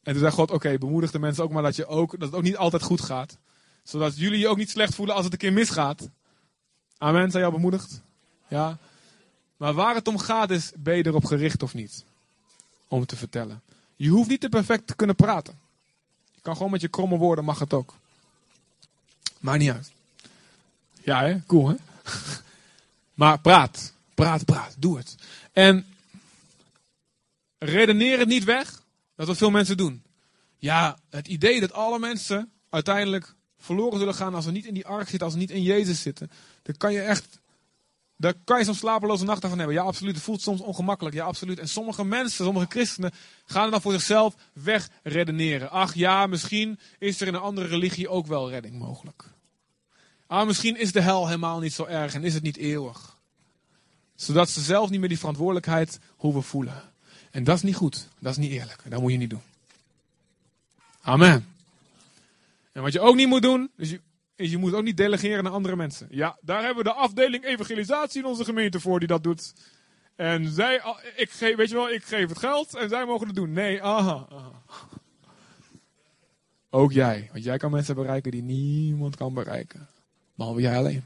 En toen zei God, oké, bemoedig de mensen ook maar dat, je ook, dat het ook niet altijd goed gaat. Zodat jullie je ook niet slecht voelen als het een keer misgaat. Amen, zijn jou bemoedigd? Ja. Maar waar het om gaat is, ben je erop gericht of niet? Om te vertellen. Je hoeft niet te perfect te kunnen praten. Kan gewoon met je kromme woorden, mag het ook. Maakt niet uit. Ja, hè? Cool, hè? maar praat. Praat, praat. Doe het. En redeneer het niet weg. Dat wat veel mensen doen. Ja, het idee dat alle mensen uiteindelijk verloren zullen gaan als ze niet in die ark zitten, als ze niet in Jezus zitten. Dan kan je echt, daar kan je soms slapeloze nachten van hebben. Ja, absoluut. Het voelt soms ongemakkelijk. Ja, absoluut. En sommige mensen, sommige christenen, gaan dan voor zichzelf wegredeneren. Ach ja, misschien is er in een andere religie ook wel redding mogelijk. Ah, misschien is de hel helemaal niet zo erg en is het niet eeuwig. Zodat ze zelf niet meer die verantwoordelijkheid hoeven voelen. En dat is niet goed. Dat is niet eerlijk. Dat moet je niet doen. Amen. En wat je ook niet moet doen, is je, je moet ook niet delegeren naar andere mensen. Ja, daar hebben we de afdeling evangelisatie in onze gemeente voor die dat doet. En zij, ik geef, weet je wel, ik geef het geld en zij mogen het doen. Nee, aha. Ook jij. Want jij kan mensen bereiken die niemand kan bereiken. Behalve jij alleen.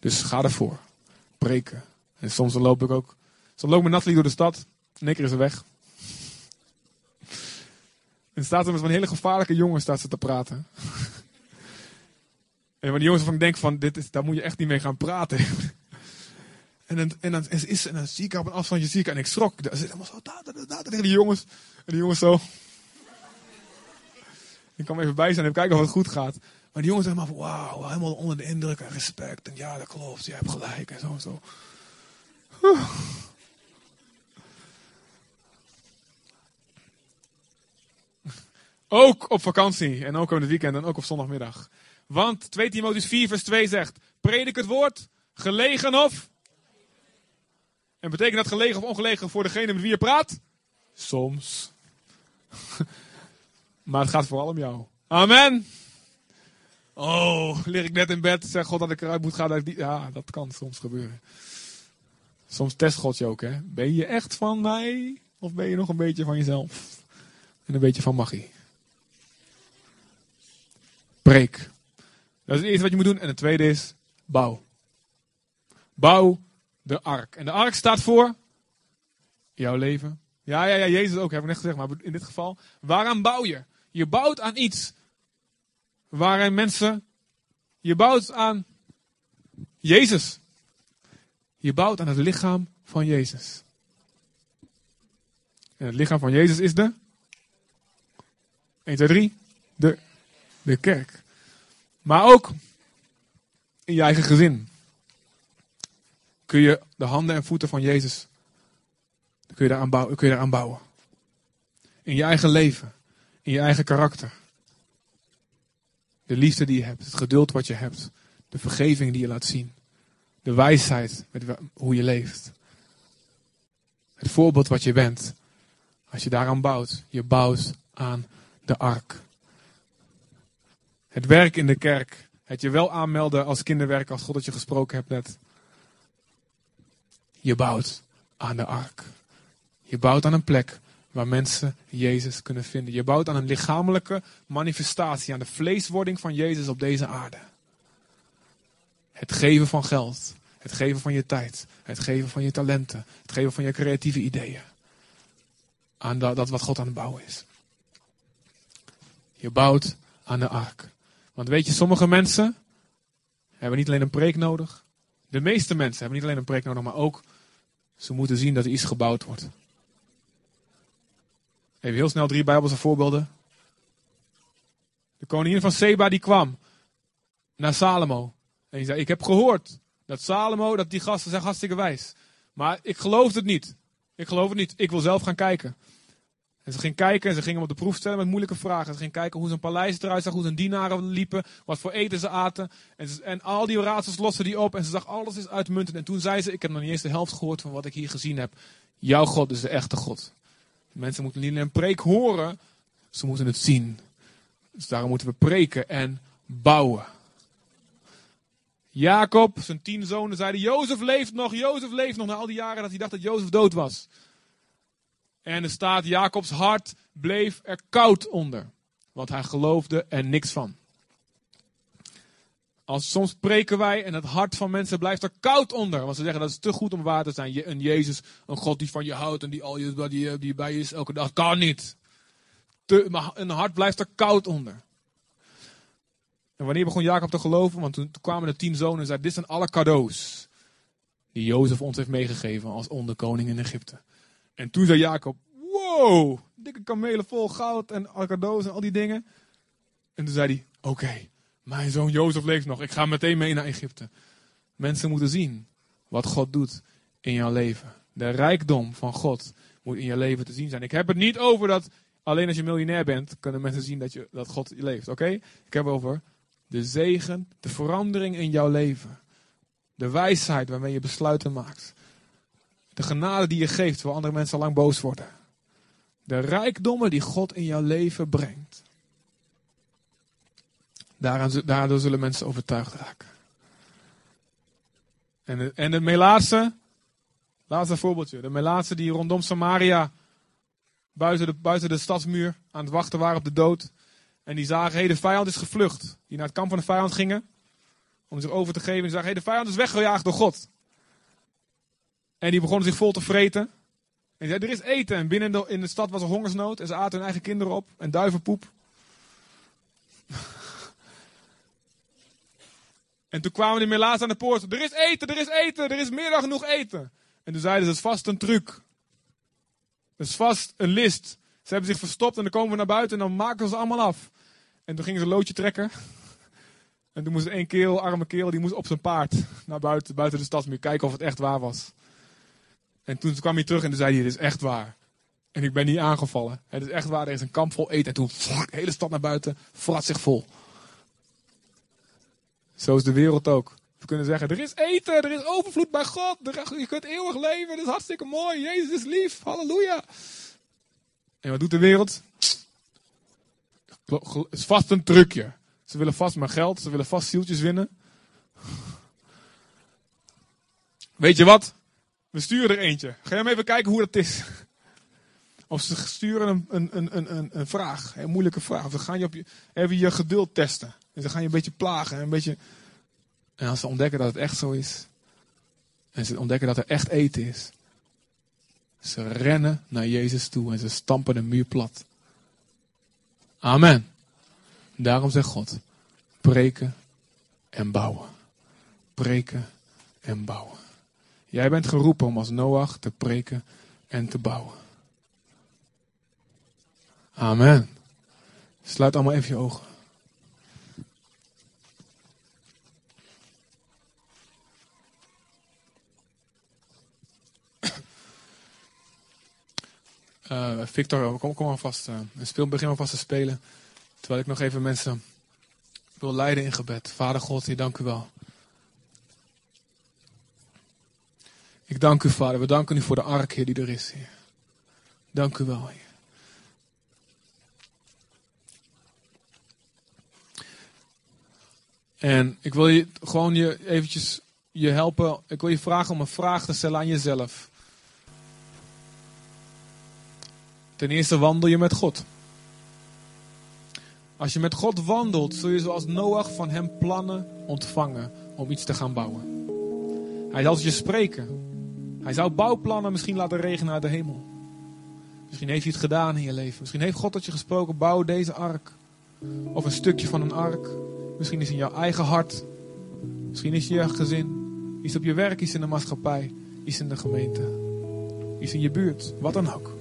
Dus ga ervoor. Preken. En soms dan loop ik ook. Soms loop ik met Nathalie door de stad. En is ze weg. En staat er met zo'n hele gevaarlijke jongen staat ze te praten. En van die jongens waarvan ik denk van, dit is, daar moet je echt niet mee gaan praten. En dan, en dan, is, en dan zie ik haar op een afstandje, zie ik en ik schrok. Ze zit helemaal zo, da, da, da, da, tegen die jongens. En die jongens zo. Ik kan even bij zijn en even kijken of het goed gaat. Maar die jongens helemaal van, wauw, helemaal onder de indruk en respect. En ja, dat klopt, je hebt gelijk en zo en zo. Ook op vakantie en ook op het weekend en ook op zondagmiddag. Want 2 Timotheus 4 vers 2 zegt, predik het woord, gelegen of... En betekent dat gelegen of ongelegen voor degene met wie je praat? Soms. maar het gaat vooral om jou. Amen. Oh, lig ik net in bed, zeg God dat ik eruit moet gaan. Dat die... Ja, dat kan soms gebeuren. Soms test God je ook, hè. Ben je echt van mij? Of ben je nog een beetje van jezelf? En een beetje van magie. Preek. Dat is het eerste wat je moet doen. En het tweede is bouw. Bouw de ark. En de ark staat voor jouw leven. Ja, ja, ja, Jezus ook, heb ik net gezegd. Maar in dit geval, waaraan bouw je? Je bouwt aan iets waarin mensen. Je bouwt aan Jezus. Je bouwt aan het lichaam van Jezus. En het lichaam van Jezus is de. 1, 2, 3. De, de kerk. Maar ook in je eigen gezin. Kun je de handen en voeten van Jezus. Kun je bouwen. Kun je daaraan bouwen. In je eigen leven. In je eigen karakter. De liefde die je hebt. Het geduld wat je hebt. De vergeving die je laat zien. De wijsheid met hoe je leeft. Het voorbeeld wat je bent. Als je daaraan bouwt. Je bouwt aan de ark. Het werk in de kerk. Het je wel aanmelden als kinderwerk als God dat je gesproken hebt net. Je bouwt aan de ark. Je bouwt aan een plek waar mensen Jezus kunnen vinden. Je bouwt aan een lichamelijke manifestatie, aan de vleeswording van Jezus op deze aarde. Het geven van geld, het geven van je tijd, het geven van je talenten, het geven van je creatieve ideeën. Aan dat, dat wat God aan het bouwen is. Je bouwt aan de ark. Want weet je, sommige mensen hebben niet alleen een preek nodig. De meeste mensen hebben niet alleen een preek nodig, maar ook ze moeten zien dat er iets gebouwd wordt. Even heel snel drie Bijbelse voorbeelden. De koningin van Seba die kwam naar Salomo. En die zei, ik heb gehoord dat Salomo, dat die gasten zijn hartstikke wijs. Maar ik geloof het niet. Ik geloof het niet. Ik wil zelf gaan kijken. En ze ging kijken en ze ging hem op de proef stellen met moeilijke vragen. Ze ging kijken hoe zijn paleis eruit zag, hoe zijn dienaren liepen, wat voor eten ze aten. En, en al die raadsels loste die op en ze zag alles is uitmuntend. En toen zei ze, ik heb nog niet eens de helft gehoord van wat ik hier gezien heb. Jouw God is de echte God. Mensen moeten niet alleen een preek horen, ze moeten het zien. Dus daarom moeten we preken en bouwen. Jacob, zijn tien zonen, zeiden: Jozef leeft nog, Jozef leeft nog. Na al die jaren dat hij dacht dat Jozef dood was. En er staat: Jacobs hart bleef er koud onder. Want hij geloofde er niks van. Als soms preken wij en het hart van mensen blijft er koud onder. Want ze zeggen dat is te goed om waar te zijn. Je- Een Jezus, een God die van je houdt en die, al je, die, die bij je is elke dag. Kan niet. Te, een hart blijft er koud onder. En wanneer begon Jacob te geloven? Want toen, toen kwamen de tien zonen en zeiden: Dit zijn alle cadeaus. Die Jozef ons heeft meegegeven als onderkoning in Egypte. En toen zei Jacob: Wow, dikke kamelen vol goud en cadeaus en al die dingen. En toen zei hij: Oké, mijn zoon Jozef leeft nog. Ik ga meteen mee naar Egypte. Mensen moeten zien wat God doet in jouw leven. De rijkdom van God moet in je leven te zien zijn. Ik heb het niet over dat alleen als je miljonair bent, kunnen mensen zien dat, je, dat God leeft. Oké? Ik heb het over de zegen, de verandering in jouw leven. De wijsheid waarmee je besluiten maakt. De genade die je geeft waar andere mensen lang boos worden. De rijkdommen die God in jouw leven brengt. Daardoor zullen mensen overtuigd raken. En de, en laatste voorbeeldje. De Melaatse die rondom Samaria buiten de, buiten de stadsmuur aan het wachten waren op de dood. En die zagen, hé, de vijand is gevlucht. Die naar het kamp van de vijand gingen. Om zich over te geven. En die zagen, hé, de vijand is weggejaagd door God. En die begonnen zich vol te vreten. En zeiden, er is eten. En binnen de, in de stad was er hongersnood. En ze aten hun eigen kinderen op. En duivenpoep. en toen kwamen die melaats aan de poort. Er is eten, er is eten, er is meer dan genoeg eten. En toen zeiden ze, het is vast een truc. Het is vast een list. Ze hebben zich verstopt en dan komen we naar buiten en dan maken ze allemaal af. En toen gingen ze een loodje trekken. En toen moest één keel, arme keel, die moest op zijn paard naar buiten, buiten de stadsmuur kijken of het echt waar was. En toen kwam hij terug en toen zei hij, dit is echt waar. En ik ben niet aangevallen. Het is echt waar, er is een kamp vol eten. En toen, de hele stad naar buiten, frat zich vol. Zo is de wereld ook. We kunnen zeggen, er is eten, er is overvloed bij God. er- Je kunt eeuwig leven, dat is hartstikke mooi. Jezus is lief, halleluja. En wat doet de wereld? Het is vast een trucje. Ze willen vast maar geld, ze willen vast zieltjes winnen. Weet je wat? We sturen er eentje. Ga jij maar even kijken hoe dat is. Of ze sturen een, een, een, een, een, een vraag, een moeilijke vraag. Of ze gaan je op je, even je geduld testen. En ze gaan je een beetje plagen. Een beetje... En als ze ontdekken dat het echt zo is. En ze ontdekken dat er echt eten is. Ze rennen naar Jezus toe en ze stampen de muur plat. Amen. Daarom zegt God: preken en bouwen. Preken en bouwen. Jij bent geroepen om als Noach te preken en te bouwen. Amen. Sluit allemaal even je ogen. Eh, Victor, kom, kom vast. eh, en speel, begin vast te spelen. Terwijl ik nog even mensen wil leiden in gebed. Vader God, ik dank u wel. Ik dank u, Vader. We danken u voor de ark, Heer, die er is, Heer. Dank u wel, Heer. En ik wil je gewoon je eventjes je helpen. Ik wil je vragen om een vraag te stellen aan jezelf. Ten eerste wandel je met God. Als je met God wandelt, zul je zoals Noach van hem plannen ontvangen om iets te gaan bouwen. Hij zal je spreken. Hij zou bouwplannen misschien laten regenen uit de hemel. Misschien heeft hij het gedaan in je leven. Misschien heeft God tot je gesproken, bouw deze ark. Of een stukje van een ark. Misschien is in jouw eigen hart. Misschien is het je gezin. Iets op je werk, iets in de maatschappij. Iets in de gemeente. Iets in je buurt. Wat dan ook.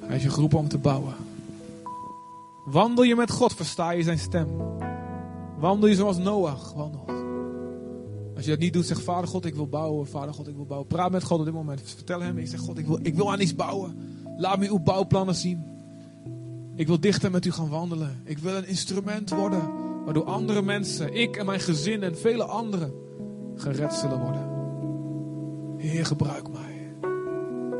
Hij heeft je geroepen om te bouwen. Wandel je met God, versta je zijn stem. Wandel je zoals Noach wandelt. Als je dat niet doet, zeg Vader God, ik wil bouwen. Vader God, ik wil bouwen. Praat met God op dit moment. Vertel hem, ik zeg God, ik wil, ik wil aan iets bouwen. Laat me uw bouwplannen zien. Ik wil dichter met u gaan wandelen. Ik wil een instrument worden. Waardoor andere mensen, ik en mijn gezin en vele anderen gered zullen worden. Heer, gebruik mij.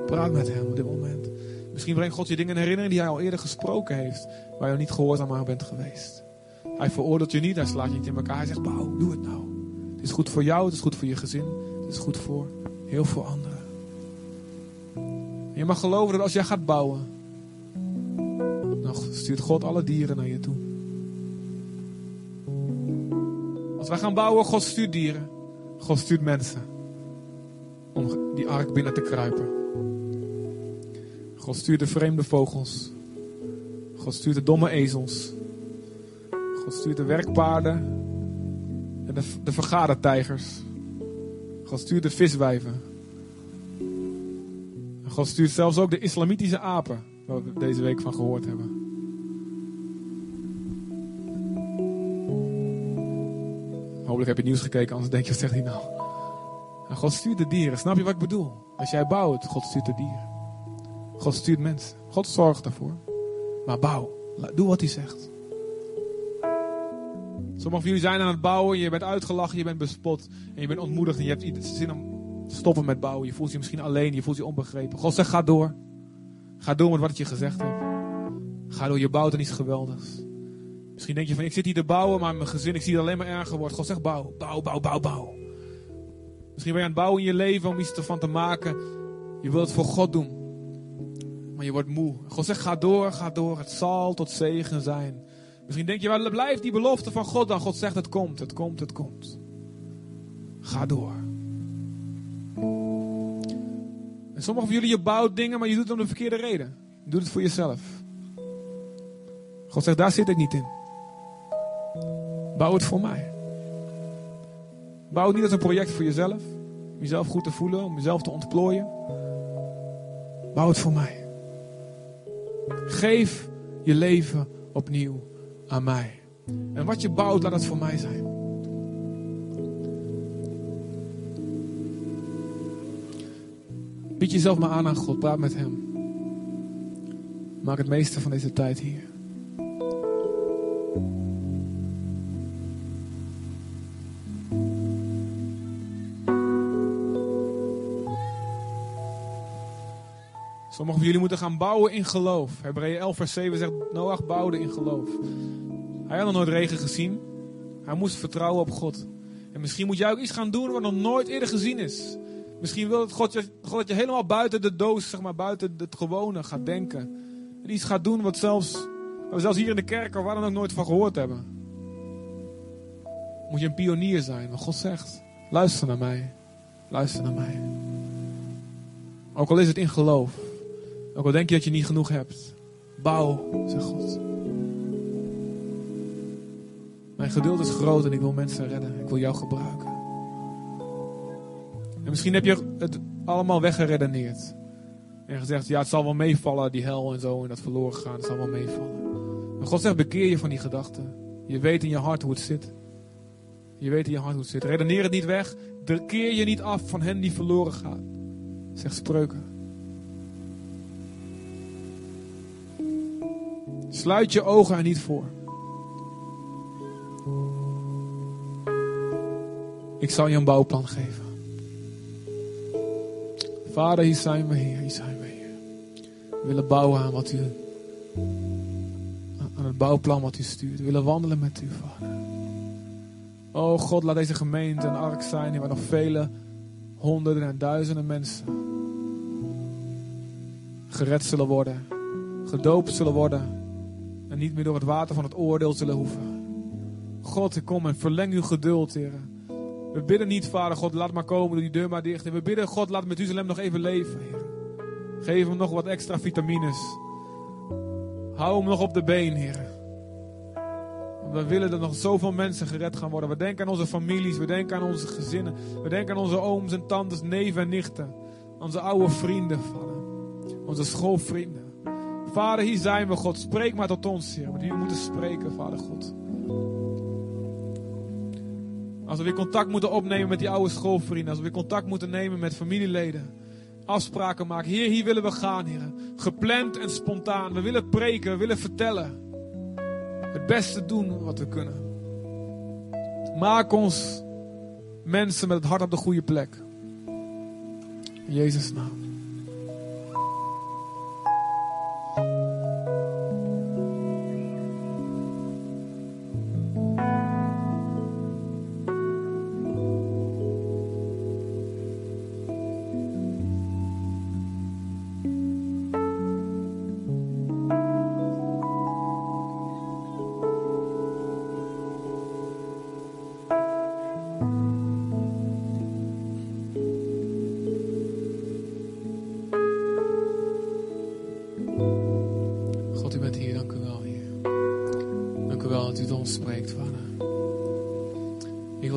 Praat met hem op dit moment. Misschien brengt God je dingen in herinnering die hij al eerder gesproken heeft. Waar je niet gehoorzaam aan bent geweest. Hij veroordeelt je niet, hij slaat je niet in elkaar. Hij zegt, bouw, doe het nou. Is goed voor jou, het is goed voor je gezin. Het is goed voor heel veel anderen. En je mag geloven dat als jij gaat bouwen, dan stuurt God alle dieren naar je toe. Als wij gaan bouwen, God stuurt dieren. God stuurt mensen. Om die ark binnen te kruipen. God stuurt de vreemde vogels. God stuurt de domme ezels. God stuurt de werkpaarden. De, de vergadertijgers. God stuurt de viswijven. En God stuurt zelfs ook de islamitische apen. Waar we deze week van gehoord hebben. Hopelijk heb je nieuws gekeken, anders denk je, wat zegt hij nou? God stuurt de dieren. Snap je wat ik bedoel? Als jij bouwt, God stuurt de dieren. God stuurt mensen. God zorgt daarvoor. Maar bouw. Doe wat hij zegt. Sommigen van jullie zijn aan het bouwen. Je bent uitgelachen, je bent bespot. En je bent ontmoedigd. En je hebt zin om te stoppen met bouwen. Je voelt je misschien alleen. Je voelt je onbegrepen. God zegt, ga door. Ga door met wat je gezegd heb. Ga door, je bouwt en iets geweldigs. Misschien denk je van, ik zit hier te bouwen, maar mijn gezin, ik zie het alleen maar erger worden. God zegt, bouw, bouw, bouw, bouw, bouw. Misschien ben je aan het bouwen in je leven om iets ervan te maken. Je wilt het voor God doen. Maar je wordt moe. God zegt, ga door, ga door. Het zal tot zegen zijn. Misschien denk je, waar blijft die belofte van God dan? God zegt, het komt, het komt, het komt. Ga door. En sommigen van jullie, je bouwt dingen, maar je doet het om de verkeerde reden. Je doet het voor jezelf. God zegt, daar zit ik niet in. Bouw het voor mij. Bouw het niet als een project voor jezelf. Om jezelf goed te voelen, om jezelf te ontplooien. Bouw het voor mij. Geef je leven opnieuw aan mij. En wat je bouwt, laat het voor mij zijn. Bied jezelf maar aan aan God. Praat met Hem. Maak het meeste van deze tijd hier. Sommigen van jullie moeten gaan bouwen in geloof. Hebreeën 11 vers 7 zegt, Noach bouwde in geloof. Hij had nog nooit regen gezien. Hij moest vertrouwen op God. En misschien moet jij ook iets gaan doen wat nog nooit eerder gezien is. Misschien wil het God, je, dat je helemaal buiten de doos, zeg maar, buiten het gewone gaat denken. En iets gaat doen wat zelfs, wat we zelfs hier in de kerk waar dan ook nooit van gehoord hebben. Moet je een pionier zijn, wat God zegt. Luister naar mij. Luister naar mij. Ook al is het in geloof. Ook al denk je dat je niet genoeg hebt. Bouw, zegt God. Mijn geduld is groot en ik wil mensen redden. Ik wil jou gebruiken. En misschien heb je het allemaal weggeredeneerd. En gezegd, ja het zal wel meevallen, die hel en zo, en dat verloren gaan, het zal wel meevallen. Maar God zegt, bekeer je van die gedachten. Je weet in je hart hoe het zit. Je weet in je hart hoe het zit. Redeneer het niet weg. Keer je niet af van hen die verloren gaan. Zegt spreuken. Sluit je ogen er niet voor. Ik zal je een bouwplan geven. Vader, hier zijn we, Heer. Hier zijn we, Heer. We willen bouwen aan wat u. aan het bouwplan wat u stuurt. We willen wandelen met u, Vader. Oh God, laat deze gemeente een ark zijn waar nog vele honderden en duizenden mensen gered zullen worden, gedoopt zullen worden en niet meer door het water van het oordeel zullen hoeven. God, ik kom en verleng uw geduld, Heer. We bidden niet, Vader God, laat maar komen, doe die deur maar dicht. En we bidden, God, laat Methuselem nog even leven, Heer. Geef hem nog wat extra vitamines. Hou hem nog op de been, Heer. Want we willen dat nog zoveel mensen gered gaan worden. We denken aan onze families, we denken aan onze gezinnen. We denken aan onze ooms en tantes, neven en nichten. Onze oude vrienden, Vader. Onze schoolvrienden. Vader, hier zijn we, God. Spreek maar tot ons, Heer. We moeten spreken, Vader God. Als we weer contact moeten opnemen met die oude schoolvrienden. Als we weer contact moeten nemen met familieleden. Afspraken maken. Heer, hier willen we gaan, Heer. Gepland en spontaan. We willen preken, we willen vertellen. Het beste doen wat we kunnen. Maak ons mensen met het hart op de goede plek. In Jezus' naam.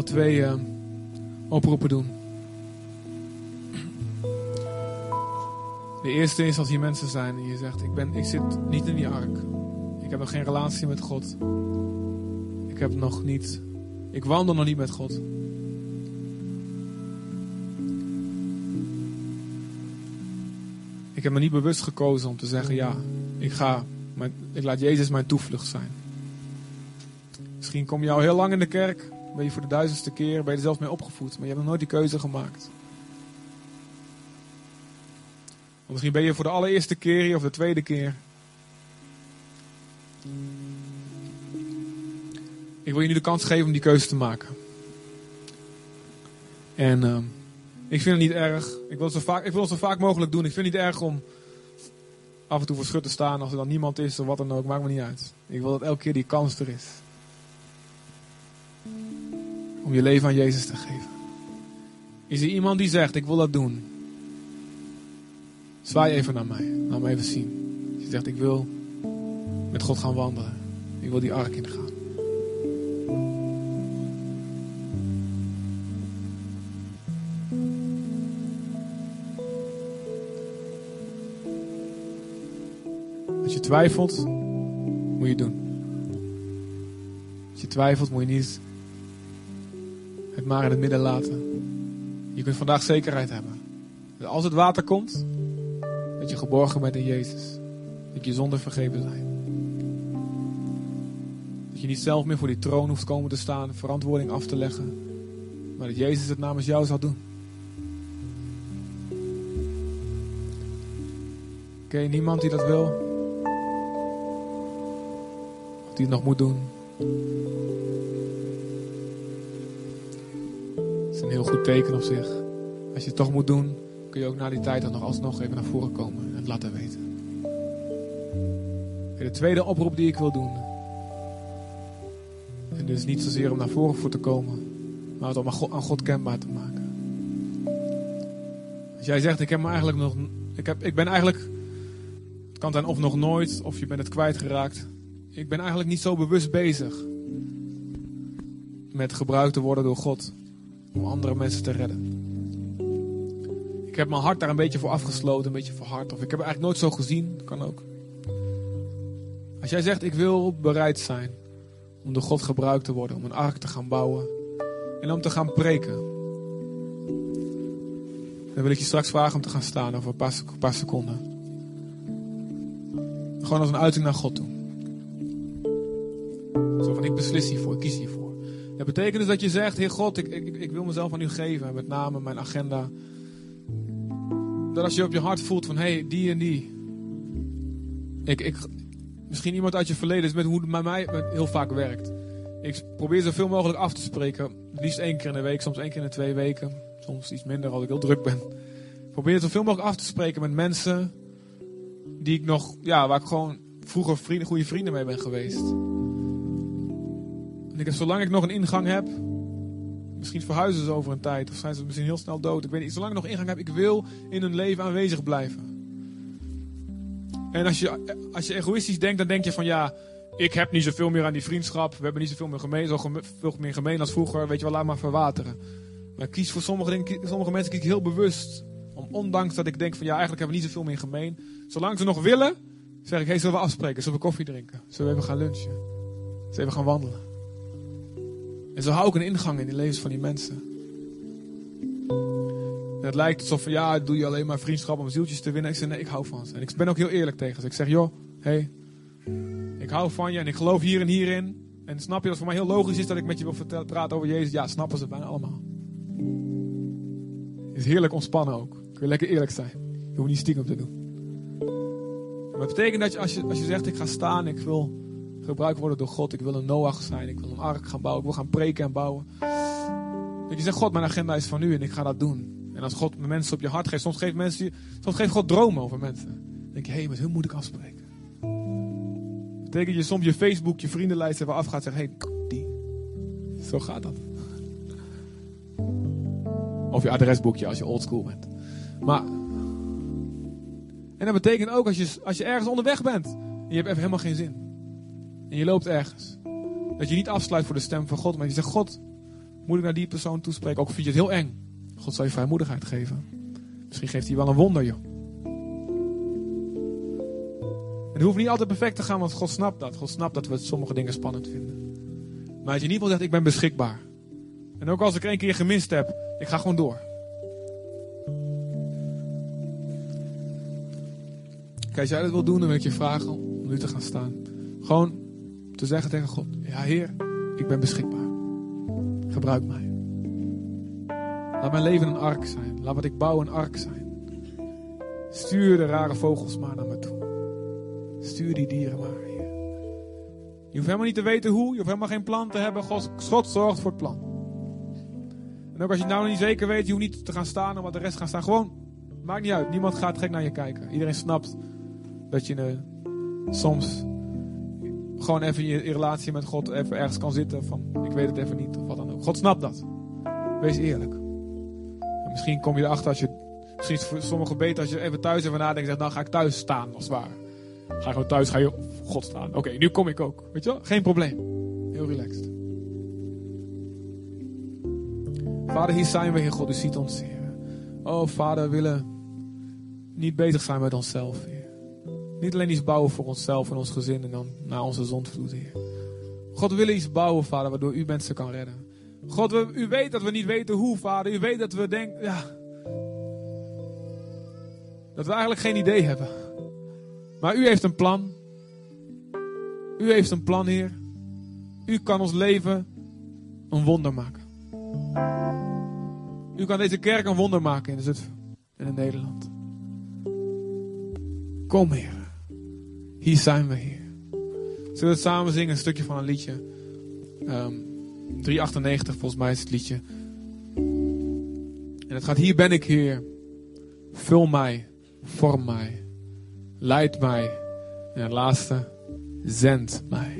Twee eh, oproepen doen. De eerste is als hier mensen zijn en je zegt: ik, ben, ik zit niet in die ark. Ik heb nog geen relatie met God. Ik heb nog niet. Ik wandel nog niet met God. Ik heb me niet bewust gekozen om te zeggen: ja, ik ga. Ik laat Jezus mijn toevlucht zijn. Misschien kom je al heel lang in de kerk. Ben je voor de duizendste keer. Ben je er zelfs mee opgevoed. Maar je hebt nog nooit die keuze gemaakt. Of misschien ben je voor de allereerste keer hier of de tweede keer. Ik wil je nu de kans geven om die keuze te maken. En uh, ik vind het niet erg. Ik wil, het zo vaak, ik wil het zo vaak mogelijk doen. Ik vind het niet erg om af en toe voor schut te staan als er dan niemand is of wat dan ook. Maakt me niet uit. Ik wil dat elke keer die kans er is. Om je leven aan Jezus te geven. Is er iemand die zegt, ik wil dat doen? Zwaai even naar mij. Laat me even zien. Je zegt, ik wil met God gaan wandelen. Ik wil die ark ingaan. Als je twijfelt, moet je doen. Als je twijfelt, moet je niet maar in het midden laten. Je kunt vandaag zekerheid hebben. Dat als het water komt, dat je geborgen bent in Jezus. Dat je zonder vergeven zijn. Dat je niet zelf meer voor die troon hoeft komen te staan, verantwoording af te leggen. Maar dat Jezus het namens jou zal doen. Ken niemand die dat wil? Of die het nog moet doen? Is een heel goed teken op zich. Als je het toch moet doen, kun je ook na die tijd dan nog alsnog even naar voren komen en het laten weten. En de tweede oproep die ik wil doen. En dus niet zozeer om naar voren voor te komen, maar het om aan God, aan God kenbaar te maken. Als jij zegt, ik heb me eigenlijk nog. Ik, heb, ik ben eigenlijk. Het kan zijn of nog nooit, of je bent het kwijtgeraakt. Ik ben eigenlijk niet zo bewust bezig met gebruikt te worden door God om andere mensen te redden. Ik heb mijn hart daar een beetje voor afgesloten, een beetje verhard. Of ik heb het eigenlijk nooit zo gezien, kan ook. Als jij zegt, ik wil bereid zijn om door God gebruikt te worden, om een ark te gaan bouwen en om te gaan preken. Dan wil ik je straks vragen om te gaan staan over een paar, seconden. Gewoon als een uiting naar God toe. Zo van, ik beslis hiervoor, ik kies hiervoor. Dat betekent dus dat je zegt, Heer God, ik, ik, ik wil mezelf aan u geven. Met name mijn agenda. Dat als je op je hart voelt van, hé, hey, die en die. Ik, ik, misschien iemand uit je verleden is met hoe het bij mij heel vaak werkt. Ik probeer zoveel mogelijk af te spreken. Liefst één keer in de week, soms één keer in de twee weken. Soms iets minder als ik heel druk ben. Ik probeer zoveel mogelijk af te spreken met mensen die ik nog, ja, waar ik gewoon vroeger vrienden, goede vrienden mee ben geweest. Ik zolang ik nog een ingang heb, misschien verhuizen ze over een tijd, of zijn ze misschien heel snel dood. Ik weet niet. Zolang ik nog ingang heb, ik wil in hun leven aanwezig blijven. En als je, als je egoïstisch denkt, dan denk je van ja, ik heb niet zoveel meer aan die vriendschap. We hebben niet zoveel meer gemeen, zo veel meer gemeen als vroeger. Weet je wel, laat maar verwateren. Maar kies voor sommige, sommige mensen kies ik heel bewust. Om, ondanks dat ik denk van ja, eigenlijk hebben we niet zoveel meer gemeen. Zolang ze nog willen, zeg ik, hey, zullen we afspreken? Zullen we koffie drinken? Zullen we even gaan lunchen? Zullen we even gaan wandelen? En zo hou ik een ingang in de levens van die mensen. En het lijkt alsof ja, doe je alleen maar vriendschap om zieltjes te winnen. Ik zeg nee, ik hou van ze. En ik ben ook heel eerlijk tegen ze. Ik zeg joh, hey, ik hou van je en ik geloof hier en hierin. En snap je dat het voor mij heel logisch is dat ik met je wil vertellen, praten over Jezus? Ja, snappen ze bijna allemaal. Is heerlijk ontspannen ook. Ik wil lekker eerlijk zijn. Je hoeft niet stiekem te doen. Maar het betekent dat je als, je als je zegt ik ga staan, ik wil gebruikt worden door God. Ik wil een Noach zijn. Ik wil een ark gaan bouwen. Ik wil gaan preken en bouwen. Dat je zegt, God, mijn agenda is van u en ik ga dat doen. En als God mensen op je hart geeft, soms geeft, mensen, soms geeft God dromen over mensen. Dan denk je, hé, hey, met hun moet ik afspreken. Dat betekent je soms je Facebook, je vriendenlijst even afgaat en zegt, hé, hey, die. Zo gaat dat. Of je adresboekje als je oldschool bent. Maar, en dat betekent ook als je, als je ergens onderweg bent en je hebt even helemaal geen zin. En je loopt ergens. Dat je niet afsluit voor de stem van God, maar je zegt: God, moet ik naar die persoon toespreken? Ook vind je het heel eng. God zal je vrijmoedigheid geven. Misschien geeft hij wel een wonder, joh. En het hoeft niet altijd perfect te gaan, want God snapt dat. God snapt dat we sommige dingen spannend vinden. Maar als je ieder geval zegt: Ik ben beschikbaar. En ook als ik één keer gemist heb, ik ga gewoon door. Kijk, als jij dat wil doen, dan wil ik je vragen om nu te gaan staan. Gewoon te zeggen tegen God: Ja, Heer, ik ben beschikbaar. Gebruik mij. Laat mijn leven een ark zijn. Laat wat ik bouw een ark zijn. Stuur de rare vogels maar naar me toe. Stuur die dieren maar. Je hoeft helemaal niet te weten hoe. Je hoeft helemaal geen plan te hebben. God, God zorgt voor het plan. En ook als je het nou niet zeker weet, je hoeft niet te gaan staan en wat de rest gaan staan. Gewoon, maakt niet uit. Niemand gaat gek naar je kijken. Iedereen snapt Dat je eh, soms gewoon even in je relatie met God even ergens kan zitten van ik weet het even niet of wat dan ook. God snapt dat. Wees eerlijk. En misschien kom je erachter als je, misschien voor sommigen beter als je even thuis even nadenkt en zegt nou ga ik thuis staan als ware. Ga gewoon thuis, ga je God staan. Oké, nu kom ik ook. Weet je wel? Geen probleem. Heel relaxed. Vader, hier zijn we, Heer God. U ziet ons, Heer. Oh, Vader, we willen niet bezig zijn met onszelf. Niet alleen iets bouwen voor onszelf en ons gezin en dan naar onze zondvloed, Heer. God, we willen iets bouwen, Vader, waardoor u mensen kan redden. God, we, u weet dat we niet weten hoe, Vader. U weet dat we denken, ja. Dat we eigenlijk geen idee hebben. Maar u heeft een plan. U heeft een plan, Heer. U kan ons leven een wonder maken. U kan deze kerk een wonder maken in Zutphen en in Nederland. Kom, Heer. Hier zijn we, Heer. Zullen we samen zingen, een stukje van een liedje? Ehm 398 volgens mij is het liedje. En het gaat, hier ben ik, Heer. Vul mij, vorm mij, leid mij. En het laatste, zend mij.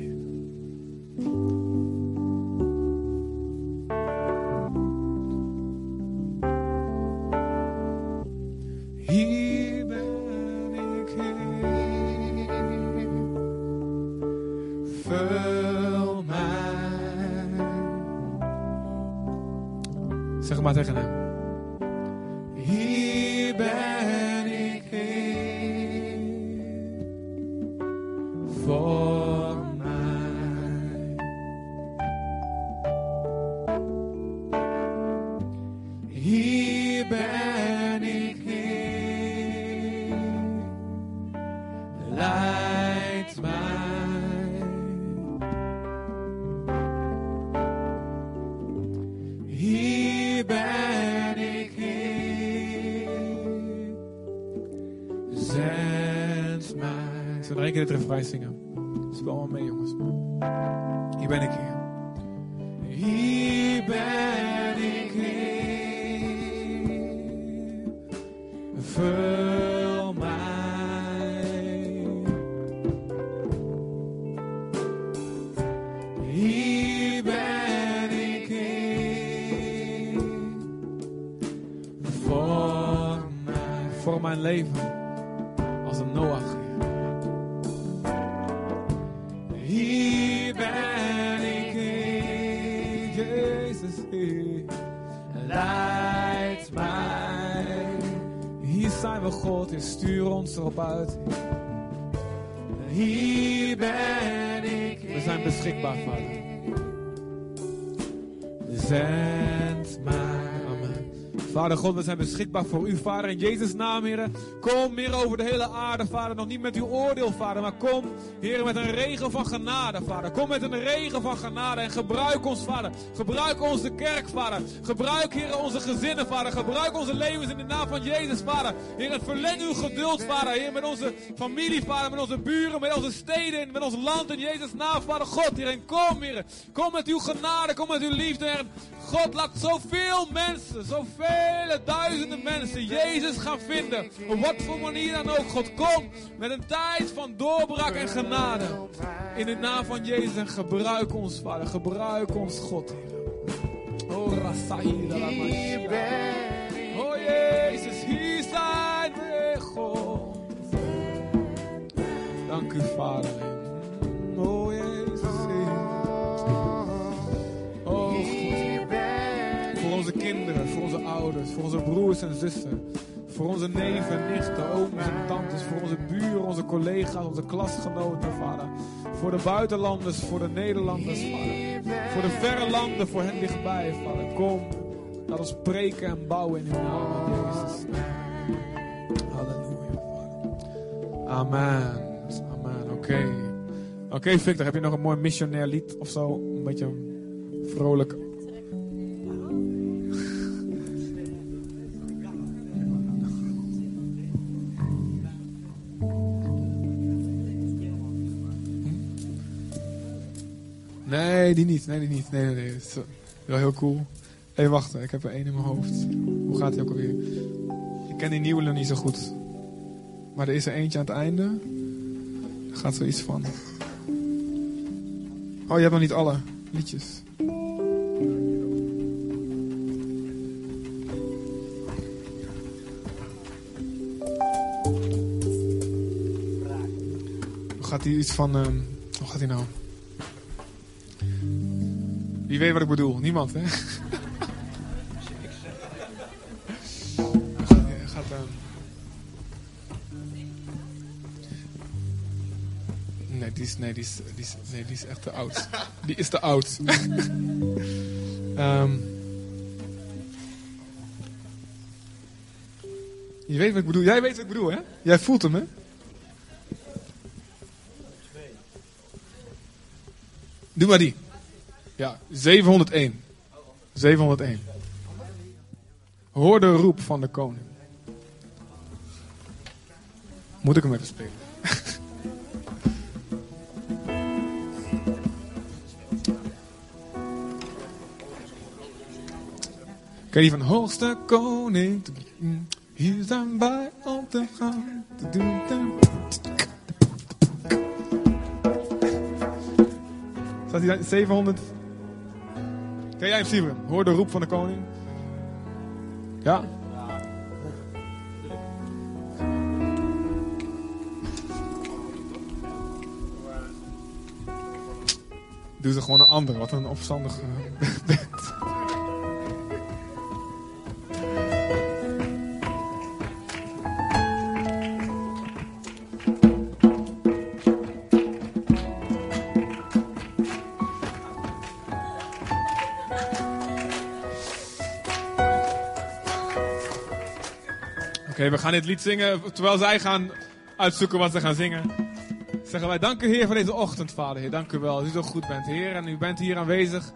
Zijn beschikbaar voor u, Vader. In Jezus' naam, Heer. Kom, Heer, over de hele aarde, Vader. Nog niet met uw oordeel, Vader. Maar kom, Heer, met een regen van genade, Vader. Kom met een regen van genade. En gebruik ons, Vader. Gebruik onze kerk, Vader. Gebruik, Heer, onze gezinnen, Vader. Gebruik onze levens in de naam van Jezus, Vader. Heer, en verlen uw geduld, Vader. Heer, met onze familie, Vader. Met onze buren, met onze steden, met ons land. In Jezus' naam, Vader God, Heer. En kom, Heer. Kom met uw genade, kom met uw liefde, Heer. God, laat zoveel mensen, zoveel duizenden mensen Jezus gaan vinden. Op wat voor manier dan ook. God, kom met een tijd van doorbraak en genade. In de naam van Jezus en gebruik ons, Vader. Gebruik ons, God, Heer. Oh, ik. Oh, Jezus, hier zijn we, God. Dank u, Vader. Oh, Jezus, Heer. Oh, God. Voor onze kinderen, voor onze ouders, voor onze broers en zussen. Voor onze neven, nichten, ooms en tantes. Voor onze buren, onze collega's, onze klasgenoten, vader. Voor de buitenlanders, voor de Nederlanders, vader. Voor de verre landen, voor hen dichtbij, vader. Kom, laat ons spreken en bouwen in uw naam, Jezus. Halleluja, vader. Amen. Amen, oké. Oké, Victor, heb je nog een mooi missionair lied of zo? Een beetje vrolijk. Nee, die niet. Nee, die niet. Nee, nee, nee. Is wel heel cool. Hé, hey, wacht. Ik heb er één in mijn hoofd. Hoe gaat die ook alweer? Ik ken die nieuwe nog niet zo goed. Maar er is er eentje aan het einde. Gaat zoiets van. Oh, je hebt nog niet alle liedjes. Hoe gaat hij iets van. ehm, hoe gaat hij nou? Wie weet wat ik bedoel? Niemand, hè? Gaat, ehm, Nee, die is, nee, die is, die is, nee, die is echt te oud. Die is te oud. Ehm. je weet wat ik bedoel. Jij weet wat ik bedoel, hè? Jij voelt hem, hè? Doe maar die. Ja, 701. 701. Hoor de roep van de koning. Moet ik hem even spelen? Ken die van hoogste koning? Hier zijn wij om te gaan. Staat hij 700? Ken jij hem? Hoor de roep van de koning. Ja? Doe ze gewoon een andere, wat een opstandige We gaan dit lied zingen terwijl zij gaan uitzoeken wat ze gaan zingen. Zeggen wij, dank u Heer voor deze ochtend, Vader Heer. Dank u wel dat u zo goed bent, Heer. En u bent hier aanwezig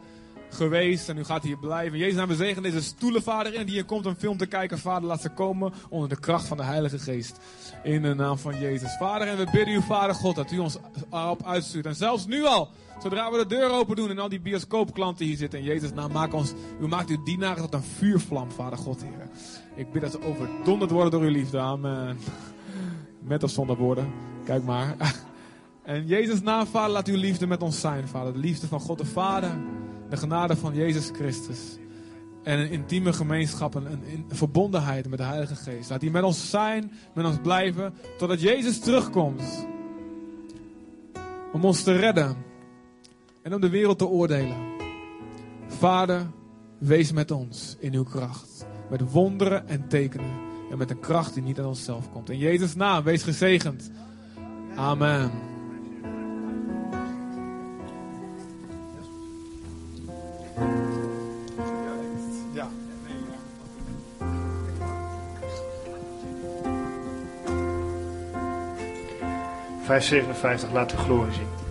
geweest en u gaat hier blijven. Jezus, naam we zegen deze stoelen, Vader, in die hier komt een film te kijken. Vader, laat ze komen onder de kracht van de Heilige Geest. In de naam van Jezus. Vader, en we bidden u, Vader God, dat u ons erop uitstuurt. En zelfs nu al, zodra we de deur open doen en al die bioscoopklanten hier zitten. In Jezus' naam, maak ons, u maakt uw dienaren tot een vuurvlam, Vader God, Heer. Ik bid dat ze overdonderd worden door uw liefde. Amen. Met of zonder woorden. Kijk maar. En Jezus' naam, Vader, laat uw liefde met ons zijn, Vader. De liefde van God de Vader. De genade van Jezus Christus. En een intieme gemeenschap, een, een, verbondenheid met de Heilige Geest. Laat die met ons zijn, met ons blijven, totdat Jezus terugkomt. Om ons te redden. En om de wereld te oordelen. Vader, wees met ons in uw kracht. Met wonderen en tekenen. En met een kracht die niet aan onszelf komt. In Jezus' naam, wees gezegend. Amen. 557, laat uw glorie zien.